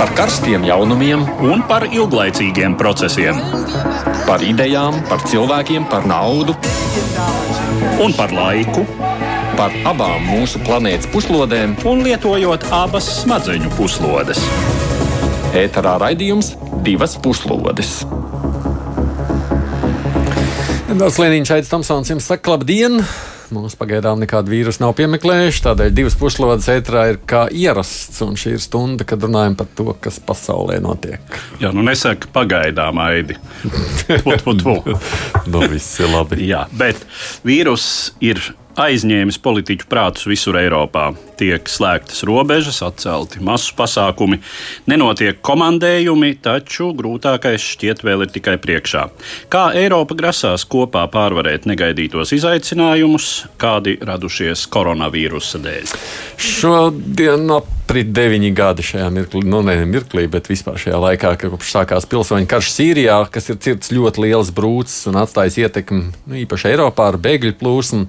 par karstiem jaunumiem un par ilglaicīgiem procesiem. Par idejām, par cilvēkiem, par naudu un par laiku. Par abām mūsu planētas puslodēm, un lietojot abas smadzeņu puslodes. Ēterā raidījums divas puslodes. Daudz Lienīņš, Aits Tomsons, jums saka, labdien! Mums pagaidām nekādu vīrusu nav piemeklējuši, tādēļ divas puslodes ētrā ir kā ierasts. Un šī ir stunda, kad runājam par to, kas pasaulē notiek. Jā, nu nesaka pagaidām, Aidi. Put, put, put. nu, viss ir labi. Jā, bet vīrus ir aizņēmis politiķu prātus visur Eiropā. Tiek slēgtas robežas, atcelti masu pasākumi, nenotiek komandējumi, taču grūtākais šķiet vēl ir tikai priekšā. Kā Eiropa grasās kopā pārvarēt negaidītos izaicinājumus, kādi radušies koronavīrusa dēļ? Šodien aprit deviņi gadi šajā mirklī, nu ne mirklī, bet vispār šajā laikā, kopš sākās pilsoņu karš Sīrijā, kas ir cirts ļoti liels brūcis un atstājis ietekmi nu, īpaši Eiropā ar bēgļu plūsmu.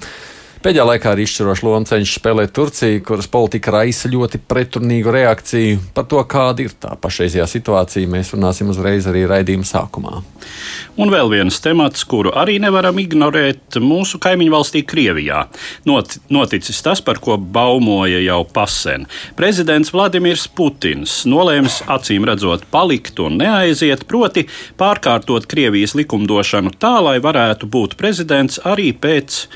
Pēdējā laikā arī izšķirošu lomu cenšas spēlēt Turcija, kuras politika raisa ļoti pretrunīgu reakciju. Par to, kāda ir tā pašreizējā situācija, mēs runāsim uzreiz arī raidījuma sākumā. Un vēl viens temats, kuru arī nevaram ignorēt, mūsu kaimiņu valstī Krievijā. Not, noticis tas, par ko baumoja jau pasen. Prezidents Vladimirs Putins nolēms acīm redzot palikt un neaiziet, proti pārkārtot Krievijas likumdošanu tā, lai varētu būt prezidents arī pēc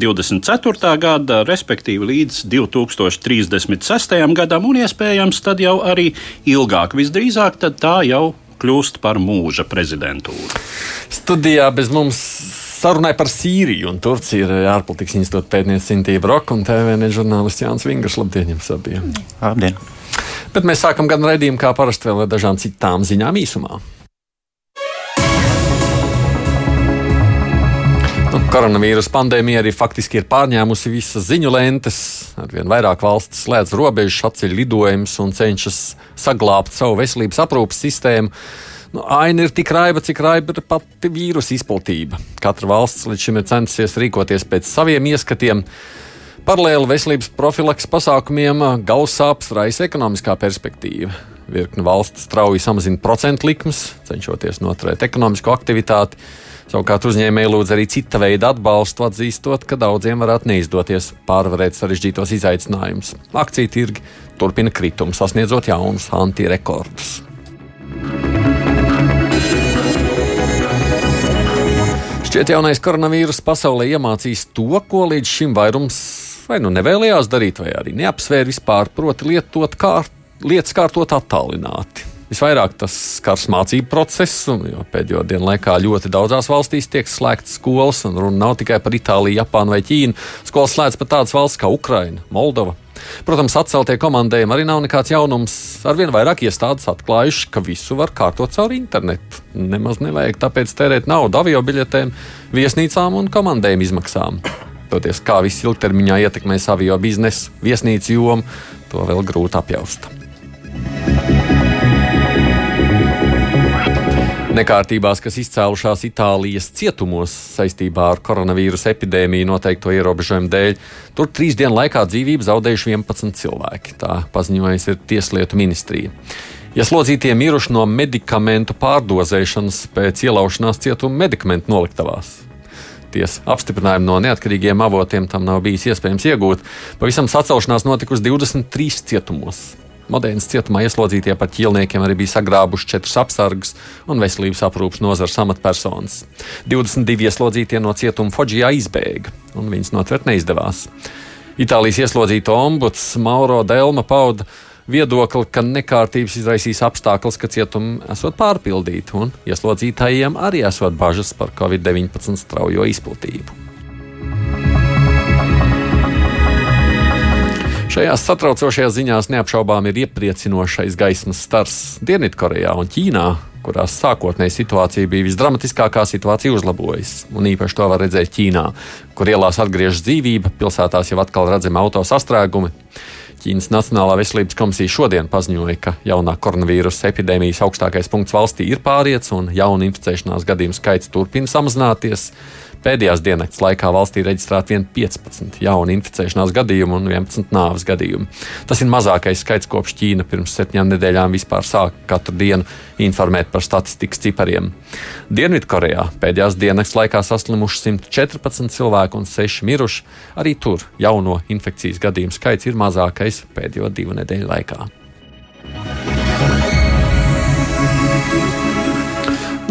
2024. gada, respektīvi līdz 2036. gadam, un iespējams tad jau arī ilgāk. Visdrīzāk tā jau kļūst par mūža prezidentūru. Studijā bez mums sarunai par Sīriju un Turciju ir ārpolitikas institūta pētniece Sintīva Roka un TVN žurnālists Jānis Vingrs. Labdien jums abiem! Labdien! Bet mēs sākam gan raidījumu kā parasti vēl ar dažām citām ziņām īsumā. Nu, koronavīrus pandēmija arī faktiski ir pārņēmusi visas ziņu lentes. Arvien vairāk valsts slēdz robežas, atceļ lidojumus un cenšas saglabāt savu veselības aprūpas sistēmu. Nu, aina ir tik raiba, cik raiba ir pati vīrusu izplatība. Katra valsts līdz šim ir centusies rīkoties pēc saviem ieskatiem. Paralēli veselības profilaks pasākumiem galvasāpes raisa ekonomiskā perspektīva. Virkni valsts strauji samazina procentu likmes, cenšoties noturēt ekonomisko aktivitāti. Savukārt uzņēmēji lūdz arī cita veida atbalstu, atzīstot, ka daudziem varētu neizdoties pārvarēt sarežģītos izaicinājumus. Akciju tirgi turpina kritumu, sasniedzot jaunus antirekordus. Šķiet, jaunais koronavīrus pasaulē iemācīs to, ko līdz šim vairums vai nu nevēlējās darīt, vai arī neapsvēra vispār, proti, lietot kārt, lietas kārtot attālināti. Visvairāk tas skars mācību procesu, jo pēdējo dienu laikā ļoti daudzās valstīs tiek slēgtas skolas, un runa nav tikai par Itāliju, Japānu vai Ķīnu. Skolas slēdz pat tādas valsts kā Ukraina, Moldova. Protams, atceltie komandējumi arī nav nekāds jaunums. Arvien vairāk iestādes atklājuši, ka visu var kārtot caur internetu. Nemaz nevajag tāpēc tērēt naudu avio biļetēm, viesnīcām un komandējumu izmaksām. Toties, kā viss ilgtermiņā ietekmēs avio biznesu, viesnīcu jomu, to vēl grūti apjaust. Nekārtībās, kas izcēlušās Itālijas cietumos saistībā ar koronavīrus epidēmiju noteikto ierobežojumu dēļ, tur trīs dienu laikā dzīvību zaudējuši 11 cilvēki. Tā paziņojusi Tieslietu ministrija. Ieslodzītie miruši no medikamentu pārdozēšanas pēc ielaušanās cietuma medikamentu noliktavās. Tiesa apstiprinājumu no neatkarīgiem avotiem tam nav bijis iespējams iegūt. Pavisam sacelšanās notikusi 23 cietumos. Modēnas cietumā ieslodzītie par ķīlniekiem arī bija sagrābuši četrus apsargus un veselības aprūpas nozares amatpersonas. 22 ieslodzītie no cietuma Fodžijā izbēga, un viņus notvert neizdevās. Itālijas ieslodzīto ombuds Mauro Delma pauda viedokli, ka nekārtības izraisīs apstākļus, ka cietumi esot pārpildīti, un ieslodzītājiem arī esot bažas par Covid-19 straujo izplatību. Šajās satraucošajās ziņās neapšaubām ir iepriecinošais gaismas stars Dienvidkorejā un Ķīnā, kurās sākotnēji situācija bija visdramatiskākā, situācija uzlabojas. Un īpaši to var redzēt Ķīnā, kur ielās atgriežas dzīvība, pilsētās jau atkal redzami auto sastrēgumi. Ķīnas Nacionālā veselības komisija šodien paziņoja, ka jaunā koronavīrusa epidēmijas augstākais punkts valstī ir pāriets un jaunu inficēšanās gadījumu skaits turpina samazināties. Pēdējās dienas laikā valstī reģistrēta vien 15 jaunu inficēšanās gadījumu un 11 nāves gadījumu. Tas ir mazākais skaits kopš Ķīna pirms septiņām nedēļām vispār sāk katru dienu informēt par statistikas cipariem. Dienvidkorejā pēdējās dienas laikā saslimuši 114 cilvēku un 6 miruši. Arī tur jauno infekcijas gadījumu skaits ir mazākais pēdējo divu nedēļu laikā.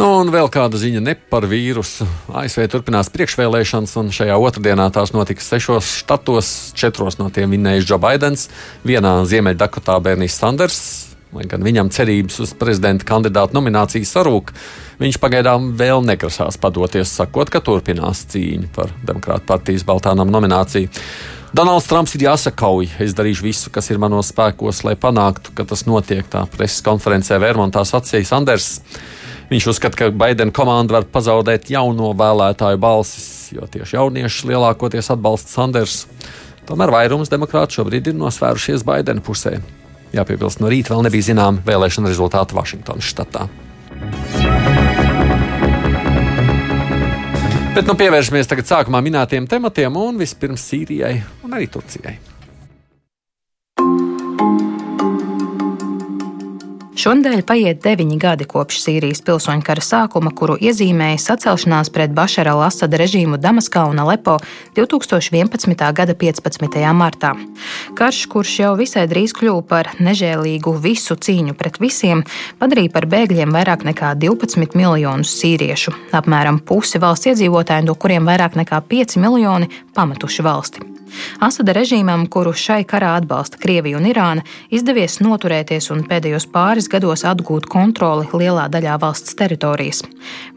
Nu, un vēl kāda ziņa ne par vīrusu. ASV turpinās priekšvēlēšanas, un šajā otrdienā tās notiks sešos štatos. Četros no tiem vinnējis Joe Bidenis, vienā Ziemeļdakotā Bernijs Sanders. Lai gan viņam cerības uz prezidenta kandidātu nomināciju sarūk, viņš pagaidām vēl negrasās padoties, sakot, ka turpinās cīņu par Demokrātu partijas Baltānam nomināciju. Donalds Trumps ir jāsakauj. Es darīšu visu, kas ir manos spēkos, lai panāktu, ka tas notiek. Tā preses konferencē Vermontā sacīja Sanders. Viņš uzskata, ka Baidena komanda var pazaudēt jauno vēlētāju balsis, jo tieši jaunieši lielākoties atbalsta Sanders. Tomēr vairums demokrātu šobrīd ir nosvērušies Baidena pusē. Jāpiebilst, no rīta vēl nebija zināma vēlēšana rezultāti Vašingtonas štatā. Bet nu, pievēršamies tagad sākumā minētiem tematiem, un vispirms Sīrijai un arī Turcijai. Šonadēļ paiet deviņi gadi kopš Sīrijas pilsoņu kara sākuma, kuru iezīmēja sacelšanās pret Bašara al-Asada režīmu Damaskā un Alepo 2011. gada 15. martā. Karš, kurš jau visai drīz kļuva par nežēlīgu visu cīņu pret visiem, padarīja par bēgļiem vairāk nekā 12 miljonus sīriešu. Apmēram pusi valsts iedzīvotāju, no kuriem vairāk nekā 5 miljoni pametuši valsti. Asada režīmam, kuru šai karā atbalsta Krievija un Irāna, izdevies noturēties un pēdējos pāris gados atgūt kontroli lielā daļā valsts teritorijas.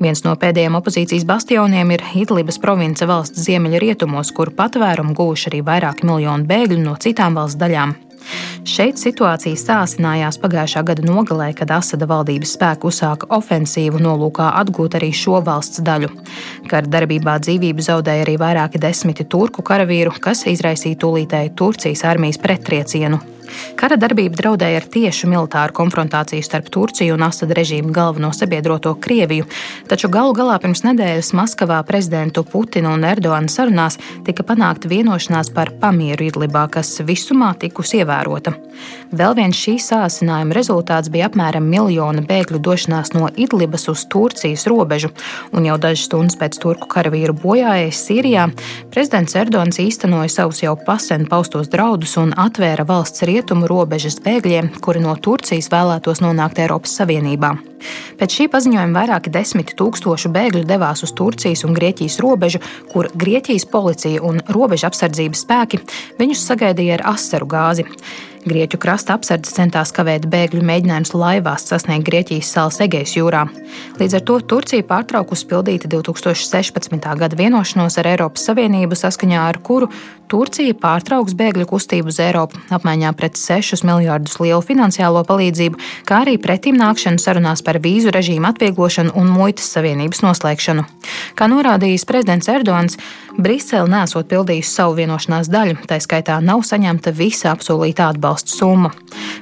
Viens no pēdējiem opozīcijas bastioniem ir Idlibas province valsts ziemeļa rietumos, kur patvērumu gūši arī vairāki miljoni bēgļu no citām valsts daļām. Šeit situācija sāsinājās pagājušā gada nogalē, kad Asada valdības spēku uzsāka ofensīvu nolūkā atgūt arī šo valsts daļu. Kara darbībā dzīvību zaudēja arī vairāki desmiti turku karavīru, kas izraisīja tūlītēju Turcijas armijas pretriecienu Kara darbība draudēja ar tiešu militāru konfrontāciju starp Turciju un Asada režīmu galveno sabiedroto Krieviju, taču galu galā pirms nedēļas Maskavā prezidentu Putinu un Erdoganu sarunās tika panākta vienošanās par pamieru Idlibā, kas visumā tikusi ievērota. Vēl viens šī sāsinājuma rezultāts bija apmēram miljona bēgļu došanās no Idlibas uz Turcijas robežu, un jau dažas stundas pēc turku karavīru bojājas Sīrijā prezidents Erdogans īstenoja savus jau pasen paustos draudus un atvēra valsts rietumu rietumu robežas bēgļiem, kuri no Turcijas vēlētos nonākt Eiropas Savienībā. Pēc šī paziņojuma vairāki desmit tūkstoši bēgļu devās uz Turcijas un Grieķijas robežu, kur Grieķijas policija un robeža apsardzības spēki viņus sagaidīja ar asaru gāzi. Grieķu krasta apsardze centās kavēt bēgļu mēģinājumus laivās sasniegt Grieķijas salas Egejas jūrā. Līdz ar to Turcija pārtraukusi pildīt 2016. gada vienošanos ar Eiropas Savienību, saskaņā ar kuru Turcija pārtrauks bēgļu kustību uz Eiropu apmaiņā pret 6 miljardus lielu finansiālo palīdzību, kā arī pretim nākšanu sarunās par vīzu režīmu atvieglošanu un muitas savienības noslēgšanu. Kā norādījis prezidents Erdogans, Brisele nesot pildījusi savu vienošanās daļu, tā skaitā nav saņemta visa apsolītā atbalsta summa.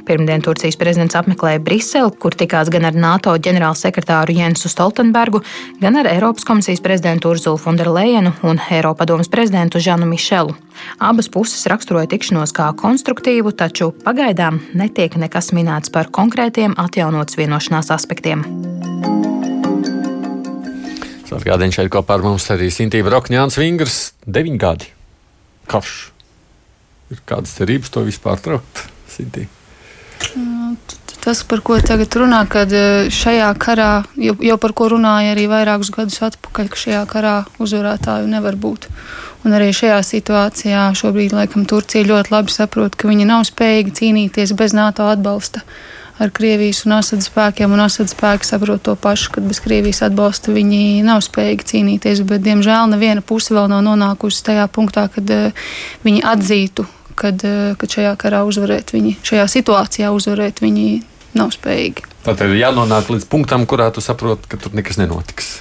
Pirmdien Turcijas prezidents apmeklēja Briseli, kur tikās gan ar NATO ģenerālsekretāru Jensu Stoltenbergu, gan ar Eiropas komisijas prezidentu Urzulu Fonderleinu un Eiropadomas prezidentu Žanu Mišelu. Abas puses raksturoja tikšanos kā konstruktīvu, taču pagaidām netiek nekas minēts par konkrētiem atjaunotas vienošanās aspektiem. Atgādījums šeit kopā ar mums arī Sintīva Rokņāns Vingrs, 9 gadi. Karš. Ir kādas cerības to vispār traukt, Sintīva? Nu, tas, par ko tagad runā, kad e, šajā karā, jau, jau par ko runāja arī vairākus gadus atpakaļ, ka šajā karā uzvarētāju nevar būt. Un arī šajā situācijā šobrīd, laikam, Turcija ļoti labi saprot, ka viņi nav spējīgi cīnīties bez NATO atbalsta. Ar Krievijas un Asad spēkiem, un Asad spēki saprot to pašu, ka bez Krievijas atbalsta viņi nav spējīgi cīnīties. Bet, diemžēl, neviena puse vēl nav nonākusi tajā punktā, kad uh, viņi atzītu, kad, uh, kad šajā karā uzvarēt viņi, šajā situācijā uzvarēt viņi nav spējīgi. Tad ir jānonāk līdz punktam, kurā tu saproti, ka tur nekas nenotiks.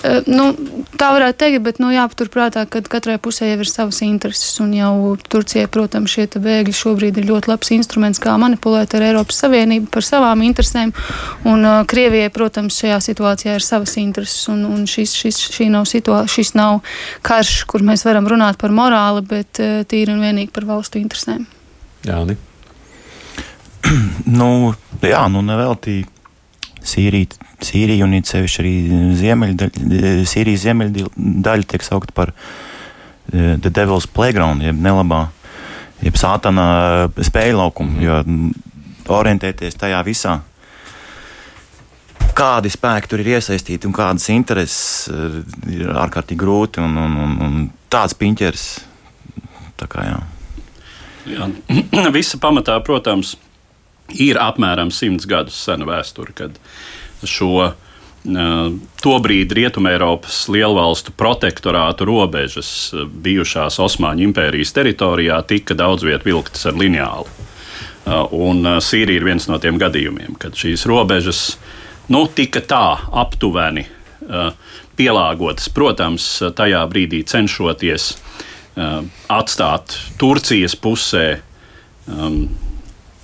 Uh, nu, tā varētu teikt, bet nu, jāpaturprātā, ka katrai pusē jau ir savas intereses. Un jau Turcijai, protams, šie bēgļi šobrīd ir ļoti labs instruments, kā manipulēt ar Eiropas Savienību par savām interesēm. Un uh, Krievijai, protams, šajā situācijā ir savas intereses. Un, un šis, šis, šī nav situācija, šis nav karš, kur mēs varam runāt par morāli, bet uh, tīri un vienīgi par valstu interesēm. Jā, nu, jā, nu nevelti Sīrija, Sīrija un sevišķi arī ziemeļdaļa, Sīrijas ziemeļdaļa tiek saukta par uh, The Devil's Playground, jeb nelabā, jeb sātana spēļu laukumu, jo orientēties tajā visā, kādi spēki tur ir iesaistīti un kādas intereses ir ārkārtīgi grūti un, un, un, un tāds piņķers. Tā kā, jā. Jā, visa pamatā, protams, ir ir apmēram simts gadus sena vēsture, kad šo Tobrīd Rietumēropas lielvalstu protektorātu robežas bijušās Osmaņu impērijas teritorijā tika daudz vietā vilktas ar lineālu. Un Sīrija ir viens no tiem gadījumiem, kad šīs robežas nu, tika tā aptuveni pielāgotas. Protams, tajā brīdī cenšoties atstāt Turcijas pusē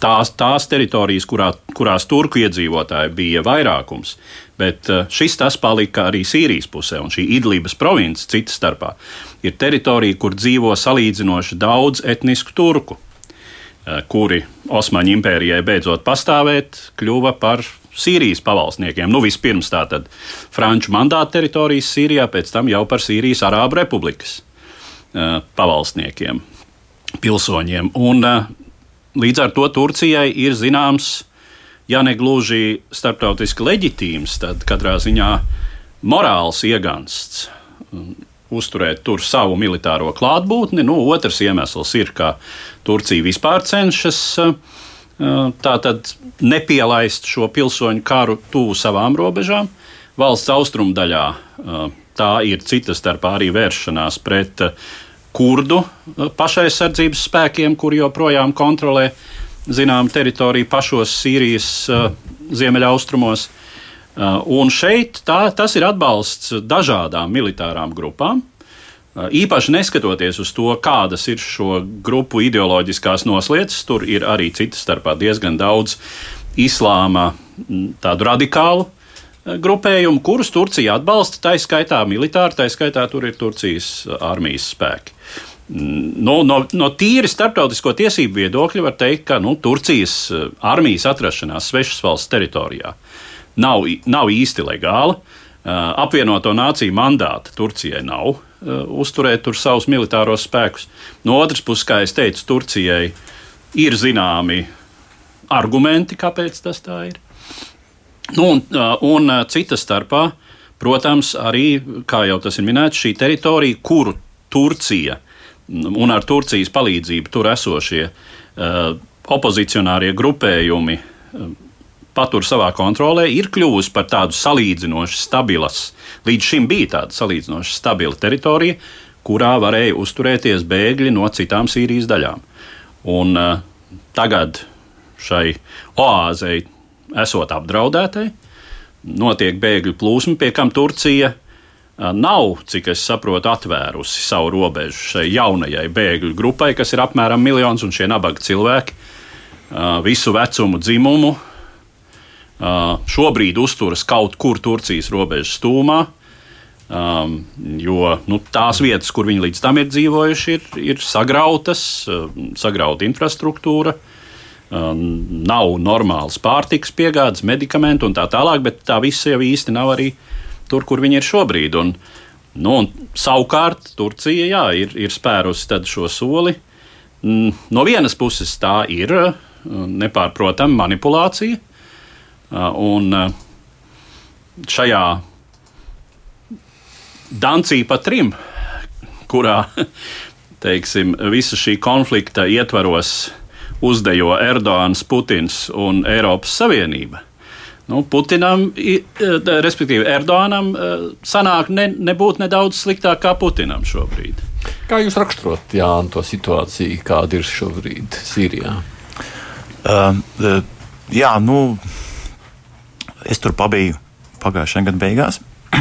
tās, tās teritorijas, kurā, kurās turku iedzīvotāji bija vairākums. Bet eh, šis tas palika arī Sīrijas pusē, un šī Idlības province, citas starpā, ir teritorija, kur dzīvo salīdzinoši daudz etnisku turku, eh, kuri Osmaņu impērijai beidzot pastāvēt, kļuva par Sīrijas pavalsniekiem. Nu, vispirms tātad Franču mandāta teritorijas Sīrijā, pēc tam jau par Sīrijas Arābu republikas uh, pavalsniekiem, pilsoņiem. Un Līdz ar to Turcijai ir zināms, ja ne gluži starptautiski leģitīms, tad katrā ziņā morāls iegansts uzturēt tur savu militāro klātbūtni. Nu, otrs iemesls ir, ka Turcija vispār cenšas uh, tātad nepielaist šo pilsoņu karu tuvu savām robežām. Valsts austrumu daļā uh, tā ir cita starpā arī vēršanās pret uh, kurdu uh, pašaizsardzības spēkiem, kuri joprojām kontrolē zinām teritoriju pašos Sīrijas uh, ziemeļaustrumos. Uh, un šeit tā, tas ir atbalsts dažādām militārām grupām. Uh, īpaši neskatoties uz to, kādas ir šo grupu ideoloģiskās noslēdzes, tur ir arī citas starpā diezgan daudz islāma tādu radikālu grupējumu, kurus Turcija atbalsta. Tā skaitā militāri, tā skaitā tur ir Turcijas armijas spēki. Nu, no, no tīri starptautisko tiesību viedokļa var teikt, ka nu, Turcijas eh, armijas atrašanās svešas valsts teritorijā nav, nav īsti legāla. Uh, apvienoto nāciju mandāta Turcijai nav uh, uzturēt tur savus militāros spēkus. No otras puses, kā jau teicu, Turcijai ir zināmi argumenti, kāpēc tas tā ir. Nu, un, un cita starpā, protams, arī, kā jau tas ir minēts, šī teritorija, kuru Turcija un ar Turcijas palīdzību tur esošie uh, opozicionārie grupējumi uh, patur savā kontrolē, ir kļuvusi par tādu salīdzinoši stabilas, līdz šim bija tāda salīdzinoši stabila teritorija, kurā varēja uzturēties bēgļi no citām Sīrijas daļām. Un uh, tagad šai oāzei esot apdraudētai, notiek bēgļu plūsma, pie kam Turcija nav, cik es saprotu, atvērusi savu robežu šai jaunajai bēgļu grupai, kas ir apmēram miljons, un šie nabaga cilvēki visu vecumu, dzimumu šobrīd uzturas kaut kur Turcijas robežas stūmā. Um, jo nu, tās vietas, kur viņi līdz tam ir dzīvojuši, ir, ir sagrautas, sagrauta infrastruktūra, um, nav normāls pārtiks piegādes, medikamentu un tā tālāk, bet tā visa jau īsti nav arī uh, tur, kur viņi ir šobrīd. Un, nu, un savukārt Turcija jā, ir, ir spērusi šo soli. No vienas puses tā ir uh, nepārprotama manipulācija, uh, un uh, šajā dancī pa trim, kurā teiksim, visa šī konflikta ietvaros uzdejo Erdogans, Putins un Eiropas Savienība Nu, Putinam, respektīvi Erdoganam, sanāk ne, nebūt nedaudz sliktāk kā Putinam šobrīd. Kā jūs raksturot Jānu, to situāciju, kāda ir šobrīd Sīrijā? Uh, uh, jā, nu, es tur pabiju pagājušā gada beigās.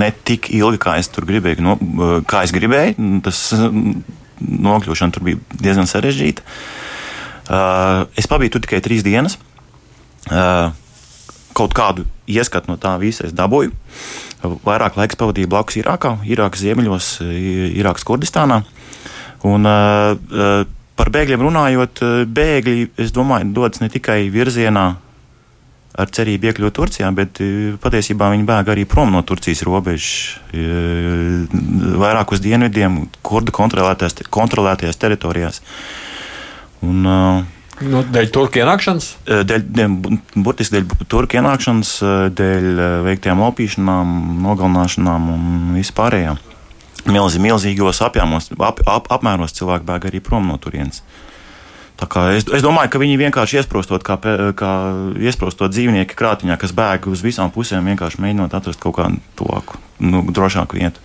ne tik ilgi, kā es tur gribēju. No, kā es gribēju, tas nokļūšana tur bija diezgan sarežģīta. Es pabiju tur tikai trīs dienas. Kaut kādu ieskatu no tā visa es dabūju. Vairāk laiks pavadīju blakus Irākā, Irākas ziemeļos, Irākas Kurdistānā. Un, uh, par bēgļiem runājot, bēgļi, es domāju, dodas ne tikai virzienā ar cerību iekļūt Turcijā, bet e, patiesībā viņi bēg arī prom no Turcijas robežas, e, vairāk uz dienvidiem, kurdu kontrolētajās, kontrolētajās teritorijās. Un, Nu, dēļ turku ienākšanas? Dēļ, dēļ, burtiski dēļ turku ienākšanas, dēļ veiktām laupīšanām, nogalināšanām un vispārējām. Milzi, milzīgos apjāmos, ap, ap, apmēros cilvēki bēg arī prom no turienes. Uh, Es, es domāju, ka viņi vienkārši iesprostot, kā, kā iesprostot dzīvnieki krātiņā, kas bēg uz visām pusēm, vienkārši mēģinot atrast kaut kādu tuvāku, nu, drošāku vietu.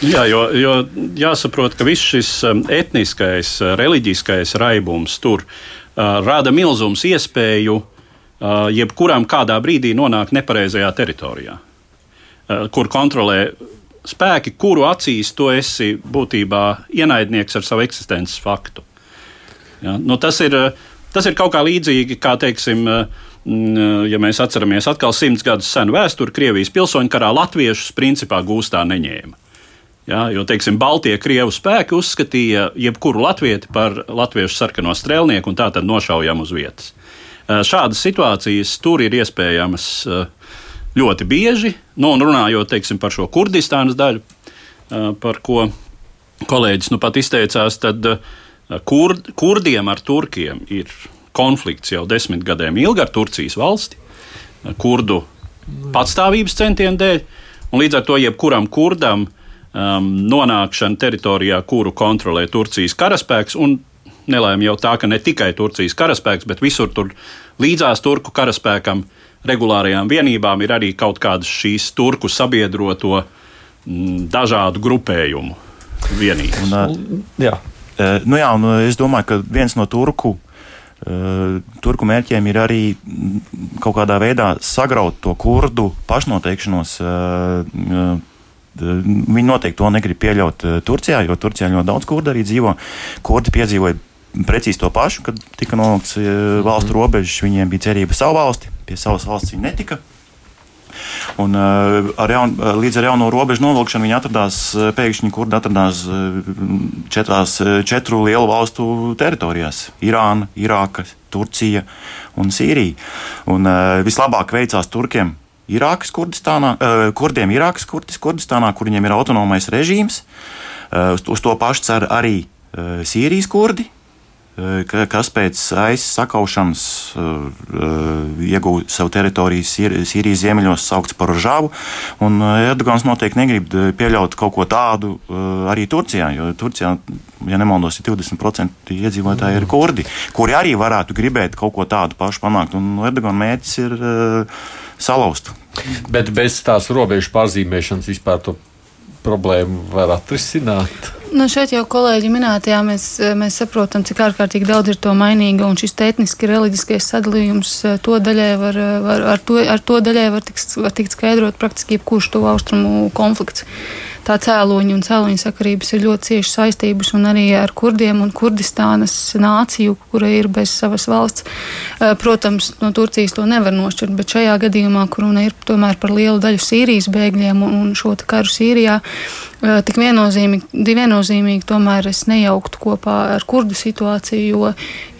Jā, jo, jo jāsaprot, ka viss šis um, etniskais, uh, reliģiskais raibums tur uh, rada milzums iespēju uh, jebkuram kādā brīdī nonākt nepareizajā teritorijā, uh, kur kontrolē spēki, kuru acīs tu esi būtībā ienaidnieks ar savu eksistences faktu. Ja? Nu, tas, ir, tas ir kaut kā līdzīgi, kā teiksim, mm, ja mēs atceramies atkal simts gadus senu vēsturi, Krievijas pilsoņu karā latviešus principā gūstā neņēma. Ja, jo, teiksim, Baltie krievu spēki uzskatīja jebkuru latvieti par latviešu sarkano strēlnieku un tā tad nošaujam uz vietas. Šādas situācijas tur ir iespējamas ļoti bieži. Nu, un runājot teiksim, par šo Kurdistānas daļu, par ko kolēģis nu pat izteicās, tad uh, Kur, kurdiem ar turkiem ir konflikts jau desmit gadiem ilgi ar Turcijas valsti, kurdu patstāvības centienu dēļ. Līdz ar to jebkuram kurdam um, nonākšana teritorijā, kuru kontrolē Turcijas karaspēks, un nelēma jau tā, ka ne tikai Turcijas karaspēks, bet visur tur līdzās turku karaspēkam, regulārajām vienībām ir arī kaut kādas šīs turku sabiedroto m, dažādu grupējumu vienības. Un, jā. Eh, nu jā, un eh, es domāju, ka viens no turku, eh, turku mērķiem ir arī mm, kaut kādā veidā sagraut to kurdu pašnoteikšanos. Viņi noteikti to negrib pieļaut Turcijā, jo Turcijā ļoti daudz kurdu arī dzīvo. Kurdi piedzīvoja precīzi to pašu, kad tika nolikts valstu robežas. Viņiem bija cerība savu valsti, pie savas valsts viņi netika. Un, uh, ar jaun, uh, līdz ar jauno robežu novilkšanu viņi atradās, uh, pēkšņi kurdi atradās četrās, četru lielu valstu teritorijās - Irāna, Irāka, Turcija un Sīrija. Un, vislabāk veicās Turkiem Irākas Kurdistānā, kurdiem Irākas Kurdistānā, kur viņiem ir autonomais režīms. Uz to pašu cer arī Sīrijas kurdi, kas pēc aizsas sakaušanas iegūta savu teritoriju Sīrijas ziemeļos, saukts par Žāvu. Erdogans noteikti negrib pieļaut kaut ko tādu arī Turcijā, jo Turcijā, ja nemaldos, ir 20% iedzīvotāji ir kurdi, kuri arī varētu gribēt kaut ko tādu pašu panākt. Un Erdogana mērķis ir salauzt. Bet bez tās robežu pārzīmēšanas vispār to problēmu var atrisināt? Nu šeit jau kolēģi minētajā mēs, mēs saprotam, cik ārkārtīgi daudz ir to mainīga, un šis etniski reliģiskais sadalījums to daļai var, var, ar, to, ar to daļai var tikt, var tikt skaidrot praktiski jebkurš to austrumu konflikts tā cēloņa un cēloņa sakarības ir ļoti cieši saistības un arī ar kurdiem un Kurdistānas nāciju, kura ir bez savas valsts. Eh, protams, no Turcijas to nevar nošķirt, bet šajā gadījumā, kur runa ir tomēr par lielu daļu Sīrijas bēgļiem un šo karu Sīrijā, eh, tik viennozīmīgi, viennozīmīgi tomēr es nejauktu kopā ar kurdu situāciju, jo,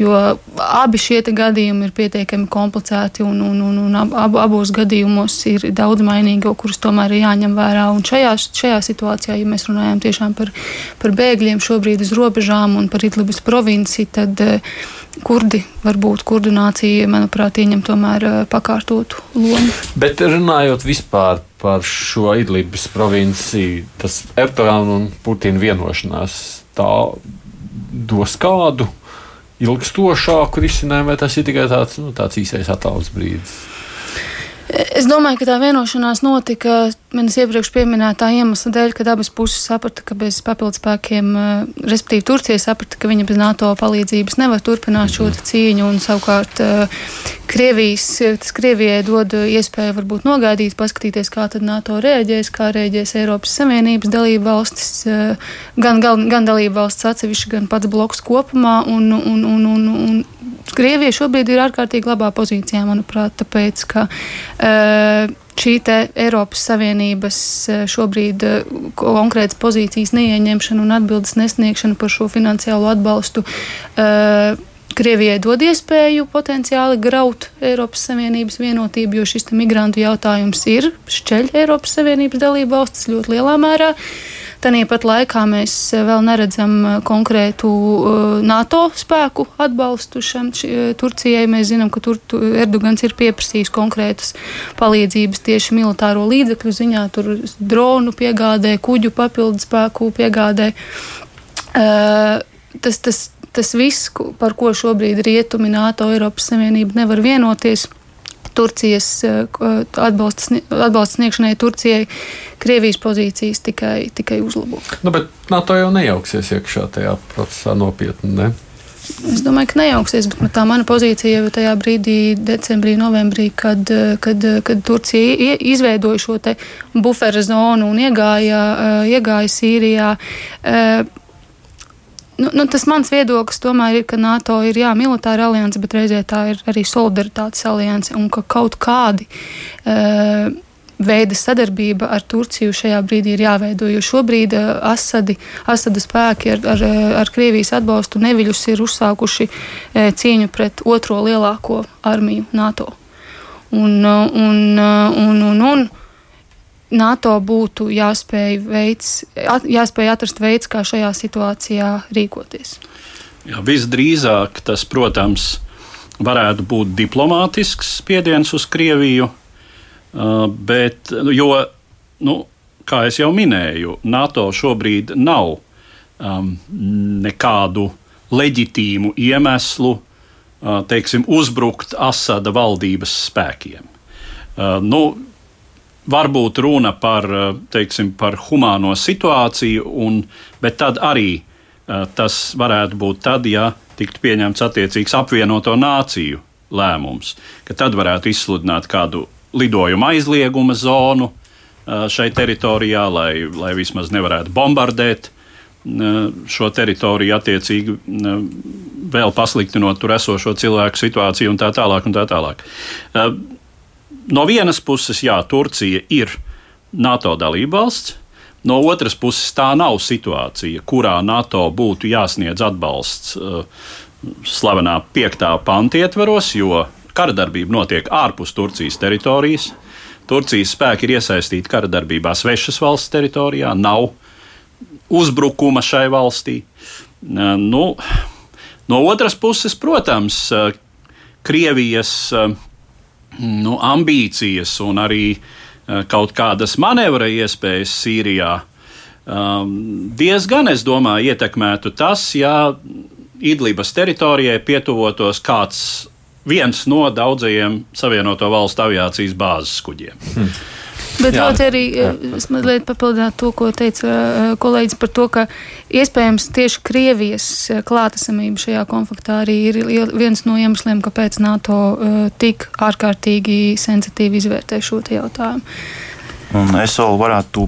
jo abi šie gadījumi ir pietiekami komplicēti un, un, un, un ab, abos gadījumos ir daudz mainīgo, kurus tomēr ir jāņem vērā. Un šajā, šajā situācijā, ja mēs runājam tiešām par, par bēgļiem šobrīd uz robežām un par Idlibas provinci, tad uh, kurdi, varbūt kurdu nācija, manuprāt, ieņem tomēr uh, pakārtotu lomu. Bet runājot vispār par šo Idlibas provinciju, tas Erdogana un Putina vienošanās tā dos kādu ilgstošāku risinājumu, vai tas ir tikai tāds, nu, tāds īsais attāls brīdis? Es domāju, ka tā vienošanās notika manis iepriekš minētā iemesla dēļ, kad abas puses saprata, ka bez papildus spēkiem, eh, respektīvi Turcija saprata, ka viņa bez NATO palīdzības nevar turpināt šo cīņu, un savukārt eh, Krievijas, tas Krievijai dod iespēju varbūt nogaidīt, paskatīties, kā tad NATO reaģēs, kā reaģēs Eiropas Savienības dalība valstis, eh, gan, gan, gan dalība valsts atsevišķi, gan pats bloks kopumā, un, un, un, un, un Krievija šobrīd ir ārkārtīgi labā pozīcijā, manuprāt, tāpēc, ka uh, šī Eiropas Savienības eh, šobrīd eh, konkrētas pozīcijas neieņemšana un atbildes nesniegšana par šo finansiālo atbalstu. Uh, Krievijai dod iespēju potenciāli graut Eiropas Savienības vienotību, jo šis migrantu jautājums ir šķeļ Eiropas Savienības dalību valstis ļoti lielā mērā. Uh, Tāpat laikā mēs eh, vēl neredzam eh, konkrētu eh, NATO spēku atbalstu šam, Turcijai. Mēs zinām, ka tur Erdogans ir pieprasījis konkrētas palīdzības tieši militāro līdzekļu ziņā, tur dronu piegādē, kuģu papildu spēku piegādē. Tas, tas, tas viss, par ko šobrīd rietumi NATO Eiropas Savienība nevar vienoties. Turcijas eh, atbalsta, atbalsta sniegšanai Turcijai Krievijas pozīcijas tikai, tikai uzlabo. Nu, bet NATO jau nejauksies iekšā tajā procesā nopietni. Ne? Es domāju, ka nejauksies, bet tā mana pozīcija jau tajā brīdī, decembrī, novembrī, kad, kad, kad Turcija izveidoja šo buferu zonu un iegāja, eh, iegāja Sīrijā. Nu, nu, tas mans viedoklis tomēr ir, ka NATO ir jā, militāra alianse, bet reizē tā ir arī solidaritātes alianse un ka kaut kādi. Uh, veida sadarbība ar Turciju šajā brīdī ir jāveido. Jo šobrīd uh, Asadi, Asada spēki ar, ar, ar Krievijas atbalstu neviļus ir uzsākuši cīņu pret otro lielāko armiju NATO. Un, un, uh, un, un, un, NATO būtu jāspēj, veids, at, jāspēj atrast veids, kā šajā situācijā rīkoties. Jā, visdrīzāk tas, protams, varētu būt diplomātisks spiediens uz Krieviju, bet, jo, nu, kā jau minēju, NATO šobrīd nav um, nekādu leģitīmu iemeslu teiksim, uzbrukt Asada valdības spēkiem. Uh, nu, varbūt runa par, eh, teiksim, par humāno situāciju, un, bet tad arī uh, tas varētu būt tad, ja tiktu pieņemts attiecīgs apvienoto nāciju lēmums, ka tad varētu izsludināt kādu lidojumu aizlieguma zonu uh, šai teritorijā, lai, lai vismaz nevarētu bombardēt šo teritoriju, attiecīgi vēl pasliktinot tur esošo cilvēku situāciju un tā tālāk. Un tā tālāk no vienas puses, jā, Turcija ir NATO dalībvalsts. No otras puses, tā nav situācija, kurā NATO būtu jāsniedz atbalsts uh, slavenā piektā panta ietvaros, jo kara darbība notiek ārpus Turcijas teritorijas. Turcijas spēki ir iesaistīti kara darbībā svešas valsts teritorijā, nav uzbrukuma šai valstī. Uh, nu, no otras puses, protams, uh, Krievijas nu, ambīcijas un arī uh, kaut kādas manevra iespējas Sīrijā um, diezgan, es domāju, ietekmētu tas, ja Idlibas teritorijai pietuvotos kāds viens no daudzajiem Savienoto Valstu aviācijas bāzes kuģiem. Hmm. Bet vēl arī eh, es mazliet papildinātu to, ko teica eh, kolēģis par to, ka iespējams tieši Krievijas eh, klātesamība šajā konfliktā arī ir viens no iemesliem, kāpēc NATO tik ārkārtīgi sensitīvi izvērtē šo jautājumu. Un es vēl varētu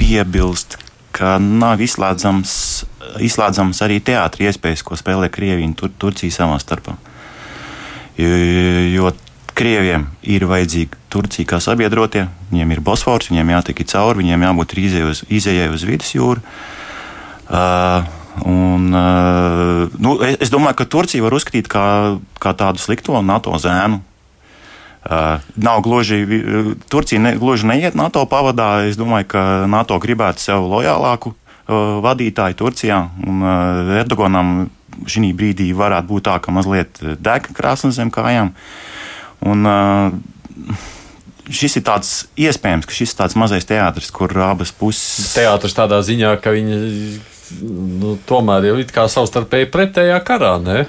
piebilst, ka nav izslēdzams, izslēdzams arī teātris iespējas, ko spēlē Krievija un Tur Turcija savā starpā. Jo, jo Krieviem ir vajadzīga Turcija kā sabiedrotie, viņiem ir Bosfors, viņiem jātiek cauri, viņiem jābūt izējai uz, uz vidusjūru. Uh, un, uh, nu, es, es domāju, ka Turcija var uzskatīt kā, kā tādu slikto NATO zēnu. Uh, nav gluži, Turcija ne, gluži neiet NATO pavadā. Es domāju, ka NATO gribētu sev lojālāku uh, vadītāju Turcijā. Un, uh, Erdoganam šī brīdī varētu būt tā, ka mazliet deg krāsnes zem kājām. Un, uh, šis ir tāds iespējams, ka šis ir tāds mazais teātris, kur abas puses. Teātris tādā ziņā, ka viņi nu, tomēr jau kā savstarpēji pretējā karā, ne?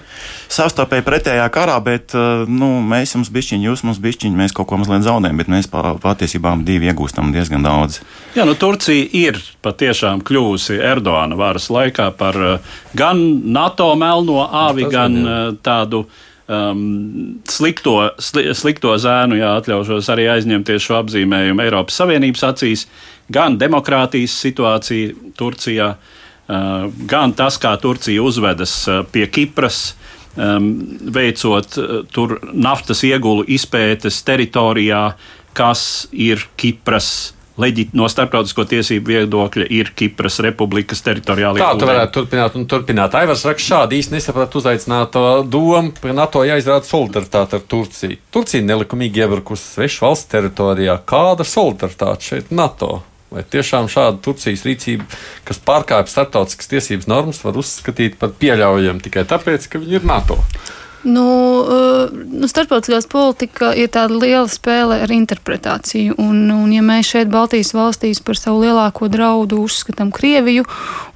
Savstarpēji pretējā karā, bet uh, nu, mēs jums bišķiņi, jūs mums bišķiņi, mēs kaut ko mazliet zaudējam, bet mēs patiesībā divi iegūstam diezgan daudz. Jā, nu Turcija ir patiešām kļuvusi Erdoāna varas laikā par uh, gan NATO melno āvi, gan uh, tādu um, slikto, sli, slikto zēnu, jā, atļaušos arī aizņemties šo apzīmējumu Eiropas Savienības acīs, gan demokrātijas situācija Turcijā. Uh, gan tas, kā Turcija uzvedas eh, pie Kipras, veicot eh, tur naftas iegulu izpētes teritorijā, kas ir Kipras leģit, no starptautisko tiesību viedokļa ir Kipras republikas teritoriālajā Tā tu varētu turpināt un turpināt. Aivars raksta šādi īsti nesaprāt uzaicināto domu, ka NATO jāizrāda solidaritāte ar Turciju. Turcija nelikumīgi iebrukusi svešu valsts teritorijā. Kāda solidaritāte šeit NATO? Vai tiešām šāda Turcijas rīcība, kas pārkāpj starptautiskas tiesības normas, var uzskatīt par pieļaujamu tikai tāpēc, ka viņi ir NATO? Nu, eh, nu, starptautiskās politika ir tāda liela spēle ar interpretāciju. Un, un, ja mēs šeit, Baltijas valstīs, par savu lielāko draudu uzskatām Krieviju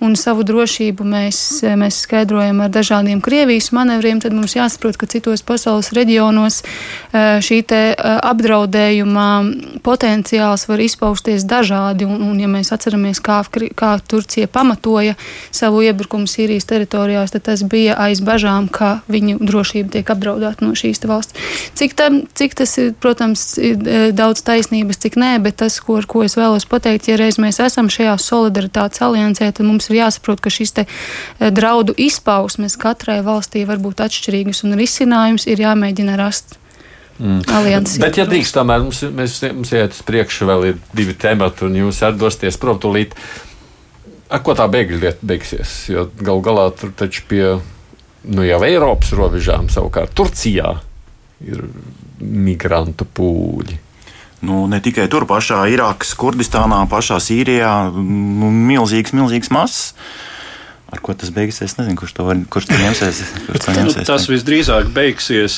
un savu drošību mēs, mēs skaidrojam ar dažādiem Krievijas manevriem, tad mums jāsaprot, ka citos pasaules reģionos eh, šī eh, apdraudējuma potenciāls var izpausties dažādi. Un, un ja mēs atceramies, kā, kā Turcija pamatoja savu iebrukumu Sīrijas teritorijās, tad tas bija aiz bažām, ka viņu drošība drošība tiek apdraudēta no šīs valsts. Cik, tam, cik tas ir, protams, ir e, daudz taisnības, cik nē, bet tas, ko, ko es vēlos pateikt, ja reiz mēs esam šajā solidaritātes aliansē, tad mums ir jāsaprot, ka šis e, draudu izpausmes katrai valstī var būt atšķirīgas un risinājums ir jāmēģina rast. Mm. Alianses. Bet, ja drīkst, tomēr mums, mēs, mums iet uz priekšu, vēl ir divi temati, un jūs atdosties prom tūlīt. Ar ko tā bēgļu lieta beigsies? Jo gal galā tur taču pie nu, jau Eiropas robežām, savukārt Turcijā ir migrantu pūļi. Nu, ne tikai tur, pašā Irākas, Kurdistānā, pašā Sīrijā, nu, milzīgs, milzīgs masas. Ar ko tas beigsies? Es nezinu, kurš to, var, kurš to ņemsies. Kurš to ņemsies nu, tas visdrīzāk beigsies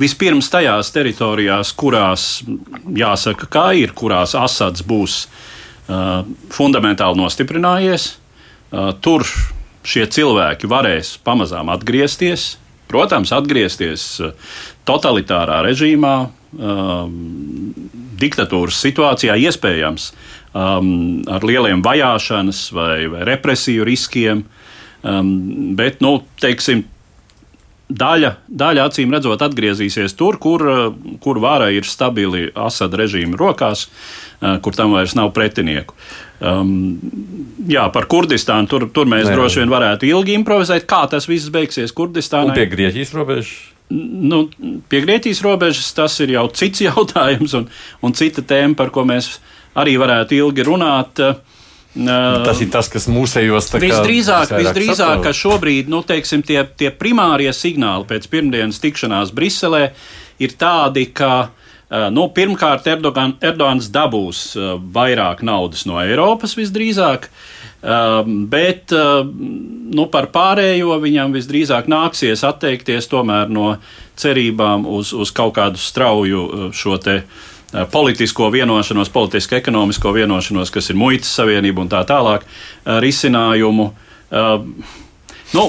vispirms tajās teritorijās, kurās jāsaka, kā ir, kurās Asads būs uh, fundamentāli nostiprinājies. Uh, tur šie cilvēki varēs pamazām atgriezties. Protams, atgriezties eh, totalitārā režīmā, um, diktatūras situācijā, iespējams, um, ar lieliem vajāšanas vai, vai represiju riskiem. Um, bet, nu, teiksim, daļa, daļa acīm redzot, atgriezīsies tur, kur, kur vara ir stabili Asad režīma rokās, uh, kur tam vairs nav pretinieku. Uh, Um, jā, par Kurdistānu tur, tur mēs Nē. droši vien varētu ilgi improvizēt, kā tas viss beigsies Kurdistānā. Pie Grieķijas robežas. Nu, pie Grieķijas robežas tas ir jau cits jautājums un, un cita tēma, par ko mēs arī varētu ilgi runāt. Uh, tas ir tas, kas mūsējos tā kā visdrīzāk, visdrīzāk ka šobrīd, nu, teiksim, tie, tie primārie signāli pēc pirmdienas tikšanās Briselē ir tādi, ka nu, pirmkārt, Erdogan, Erdogans dabūs eh, vairāk naudas no Eiropas visdrīzāk. Uh, bet nu, par pārējo viņam visdrīzāk nāksies atteikties no cerībām uz, uz kaut kādu strauju šo te, politisko vienošanos, politisko ekonomisko vienošanos, kas ir muitas savienība un tā tālāk, risinājumu. Nu,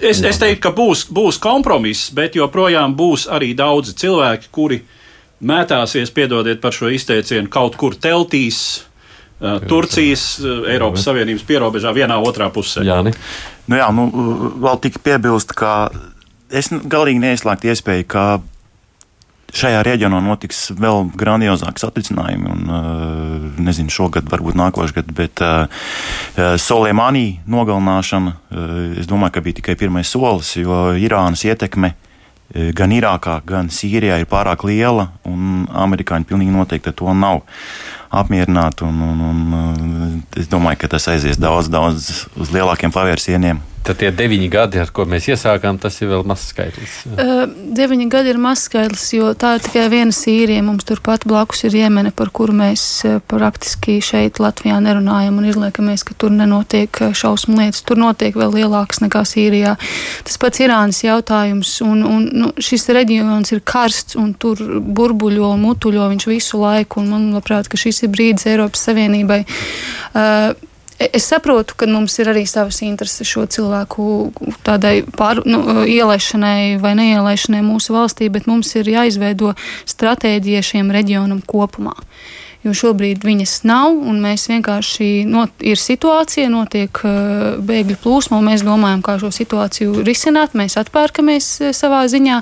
es, es teiktu, ka būs, būs kompromiss, bet joprojām būs arī daudzi cilvēki, kuri uh, mētāsies, piedodiet par šo izteicienu, kaut kur teltīs. Uh, Turcijas, uh, Eiropas Savienības pierobežā vienā otrā pusē. Jā, ne? nu, jā nu, vēl tik piebilst, ka es galīgi neizslēgtu iespēju, ka šajā reģionā notiks vēl grandiozāks atrisinājumi. Un, uh, nezinu, šogad, varbūt nākošais gads, bet uh, Soleimani nogalināšana, uh, es domāju, ka bija tikai pirmais solis, jo Irānas ietekme gan Irākā, gan Sīrijā ir pārāk liela, un amerikāņi pilnīgi noteikti to nav apmierināti. Un, un, un, es domāju, ka tas aizies daudz, daudz uz lielākiem pavērsieniem. Tad tie deviņi gadi, ar ko mēs iesākām, tas ir vēl mazs skaitlis. Uh, deviņi gadi ir mazs skaitlis, jo tā ir tikai viena Sīrija. Mums turpat blakus ir Jemene, par kuru mēs praktiski šeit Latvijā nerunājam un izliekamies, ka tur nenotiek šausmu lietas. Tur notiek vēl lielākas nekā Sīrijā. Tas pats Irānas jautājums, un, un nu, šis reģions ir karsts un tur burbuļo mutuļo viņš visu laiku. Un man liekas, ka šis ir brīdis Eiropas Savienībai. Uh, Es saprotu, ka mums ir arī savas intereses šo cilvēku tādai pār, nu, ielaišanai vai neielaišanai mūsu valstī, bet mums ir jāizveido stratēģija šiem reģionam kopumā. Uh, jo šobrīd viņas nav, un mēs vienkārši not, ir situācija, notiek uh, bēgļu plūsma, un mēs domājam, kā šo situāciju risināt. Mēs atpērkamies uh, savā ziņā,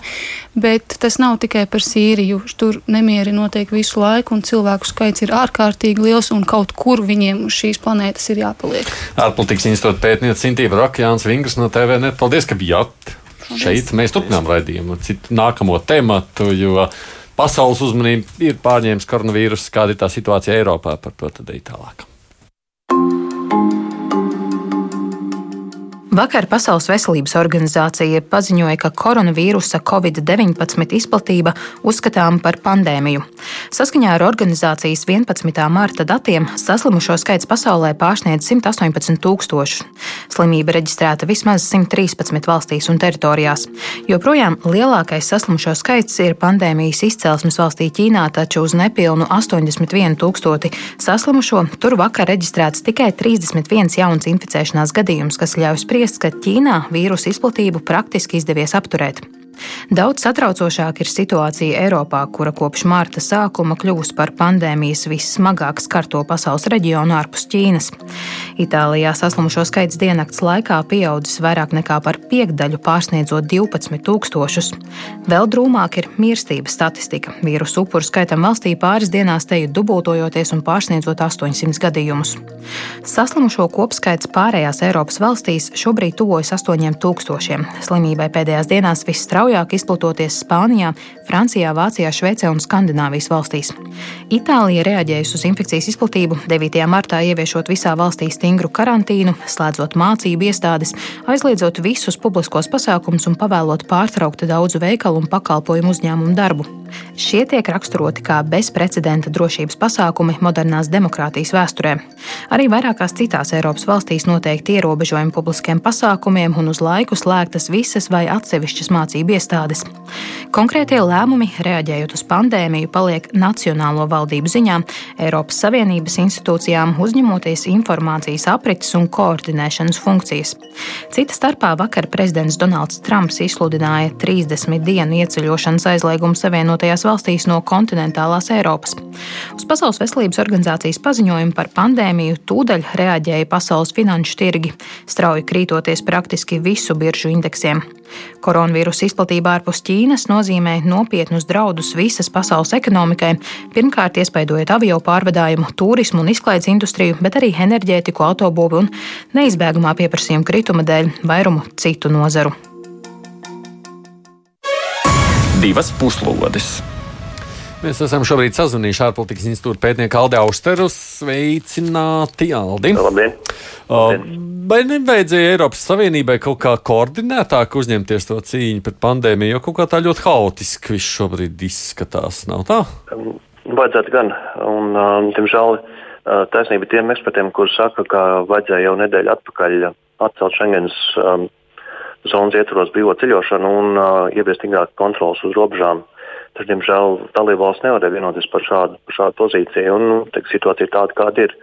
bet tas nav tikai par Sīriju. Tur nemieri notiek visu laiku, un cilvēku skaits ir ārkārtīgi liels, un kaut kur viņiem uz šīs planētas ir jāpaliek. Ārpolitikas institūta pētniece Sintīva Rakjāns Vingras no TVN. Paldies, ka bijāt! Šeit mēs turpinām raidījumu, citu nākamo tematu, jo pasaules uzmanību ir pārņēmis koronavīruss, kāda ir tā situācija Eiropā. Par to tad arī tālāk. Vakar Pasaules veselības organizācija paziņoja, ka koronavīrusa Covid-19 izplatība uzskatām par pandēmiju. Saskaņā ar organizācijas 11. marta datiem saslimušo skaits pasaulē pārsniedz 118 tūkstošus. Slimība reģistrēta vismaz 113 valstīs un teritorijās. Joprojām lielākais saslimušo skaits ir pandēmijas izcelsmes valstī Ķīnā, taču uz nepilnu 81 tūkstoti saslimušo tur vakar reģistrēts tikai 31 jauns inficēšanās gadījums, kas ļauj spriest spriests, ka Ķīnā vīrusu izplatību praktiski izdevies apturēt. Daudz satraucošāka ir situācija Eiropā, kura kopš mārta sākuma kļūst par pandēmijas vissmagāk skarto pasaules reģionu ārpus Ķīnas. Itālijā saslimušo skaits diennakts laikā pieaudzis vairāk nekā par piekdaļu, pārsniedzot 12 tūkstošus. Vēl drūmāk ir mirstības statistika. Vīrusu upuru skaitam valstī pāris dienās teju dubultojoties un pārsniedzot 800 gadījumus. Saslimušo kopskaits pārējās Eiropas valstīs šobrīd tuvojas 8000. Slimībai pēdējās dienās visstraujāk straujāk izplatoties Spānijā, Francijā, Vācijā, Šveicē un Skandināvijas valstīs. Itālija reaģējusi uz infekcijas izplatību, 9. martā ieviešot visā valstī stingru karantīnu, slēdzot mācību iestādes, aizliedzot visus publiskos pasākumus un pavēlot pārtraukt daudzu veikalu un pakalpojumu uzņēmumu darbu. Šie tiek raksturoti kā bezprecedenta drošības pasākumi modernās demokrātijas vēsturē. Arī vairākās citās Eiropas valstīs noteikti ierobežojumi publiskiem pasākumiem un uz laiku slēgtas visas vai atsevišķas mācību iestādes. Konkrētie lēmumi, reaģējot uz pandēmiju, paliek nacionālo valdību ziņā, Eiropas Savienības institūcijām uzņemoties informācijas aprites un koordinēšanas funkcijas. Cita starpā vakar prezidents Donalds Trumps izsludināja 30 dienu ieceļošanas aizliegumu Savienotajās valstīs no kontinentālās Eiropas. Uz Pasaules veselības organizācijas paziņojumu par pandēmiju tūdaļ reaģēja pasaules finanšu tirgi, strauji krītoties praktiski visu biržu indeksiem. Koronavīrusa izplatība ārpus Ķīnas nozīmē nopietnus draudus visas pasaules ekonomikai, pirmkārt iespaidojot avio pārvadājumu, turismu un izklaides industriju, bet arī enerģētiku, autobūvi un neizbēgamā pieprasījuma krituma dēļ vairumu citu nozaru. Divas puslodes! Mēs esam šobrīd sazvanījuši ārpolitikas institūta pētnieku Aldi Austeru. Sveicināti, Aldi! Labdien! Vai nevajadzēja Eiropas Savienībai kaut kā koordinētāk uzņemties to cīņu pret pandēmiju, jo kaut kā tā ļoti haotiski viss šobrīd izskatās, nav tā? Um, vajadzētu gan, un, um, diemžēl, uh, taisnība tiem ekspertiem, kuriem saka, ka vajadzēja jau nedēļu atpakaļ atcelt Schengens um, zonas ietvaros brīvo ceļošanu un uh, ieviest stingrāk kontrols uz robežām. Taču, diemžēl, dalībvalsts nevarēja vienoties par šādu, par šādu pozīciju. Un, nu, teik, situācija ir tāda, kāda ir.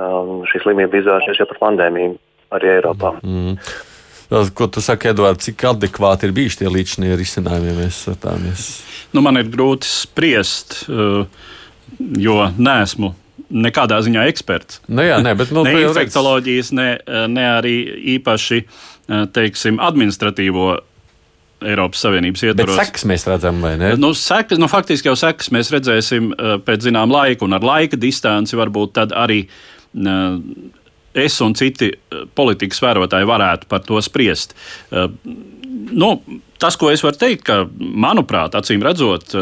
Um, šī slimība izvēršies jau par pandēmiju arī Eiropā. Mm. Ko tu saki, Edvards, cik adekvāti ir bijuši tie līdzšanie risinājumi, ja mēs skatāmies? Nu, man ir grūti spriest, uh, jo neesmu nekādā ziņā eksperts. Nu jā, ne, bet, nu, ne infekcijas, ne, ne arī īpaši uh, teiksim, administratīvo Eiropas Savienības ietvaros. Bet sekas mēs redzam, vai ne? Nu, sekas, nu, faktiski jau sekas mēs redzēsim uh, pēc zinām laika, un ar laika distanci varbūt tad arī. Uh, Es un citi uh, politikas vērotāji varētu par to spriest. Nu, tas, ko es varu teikt, ka, manuprāt, acīm redzot,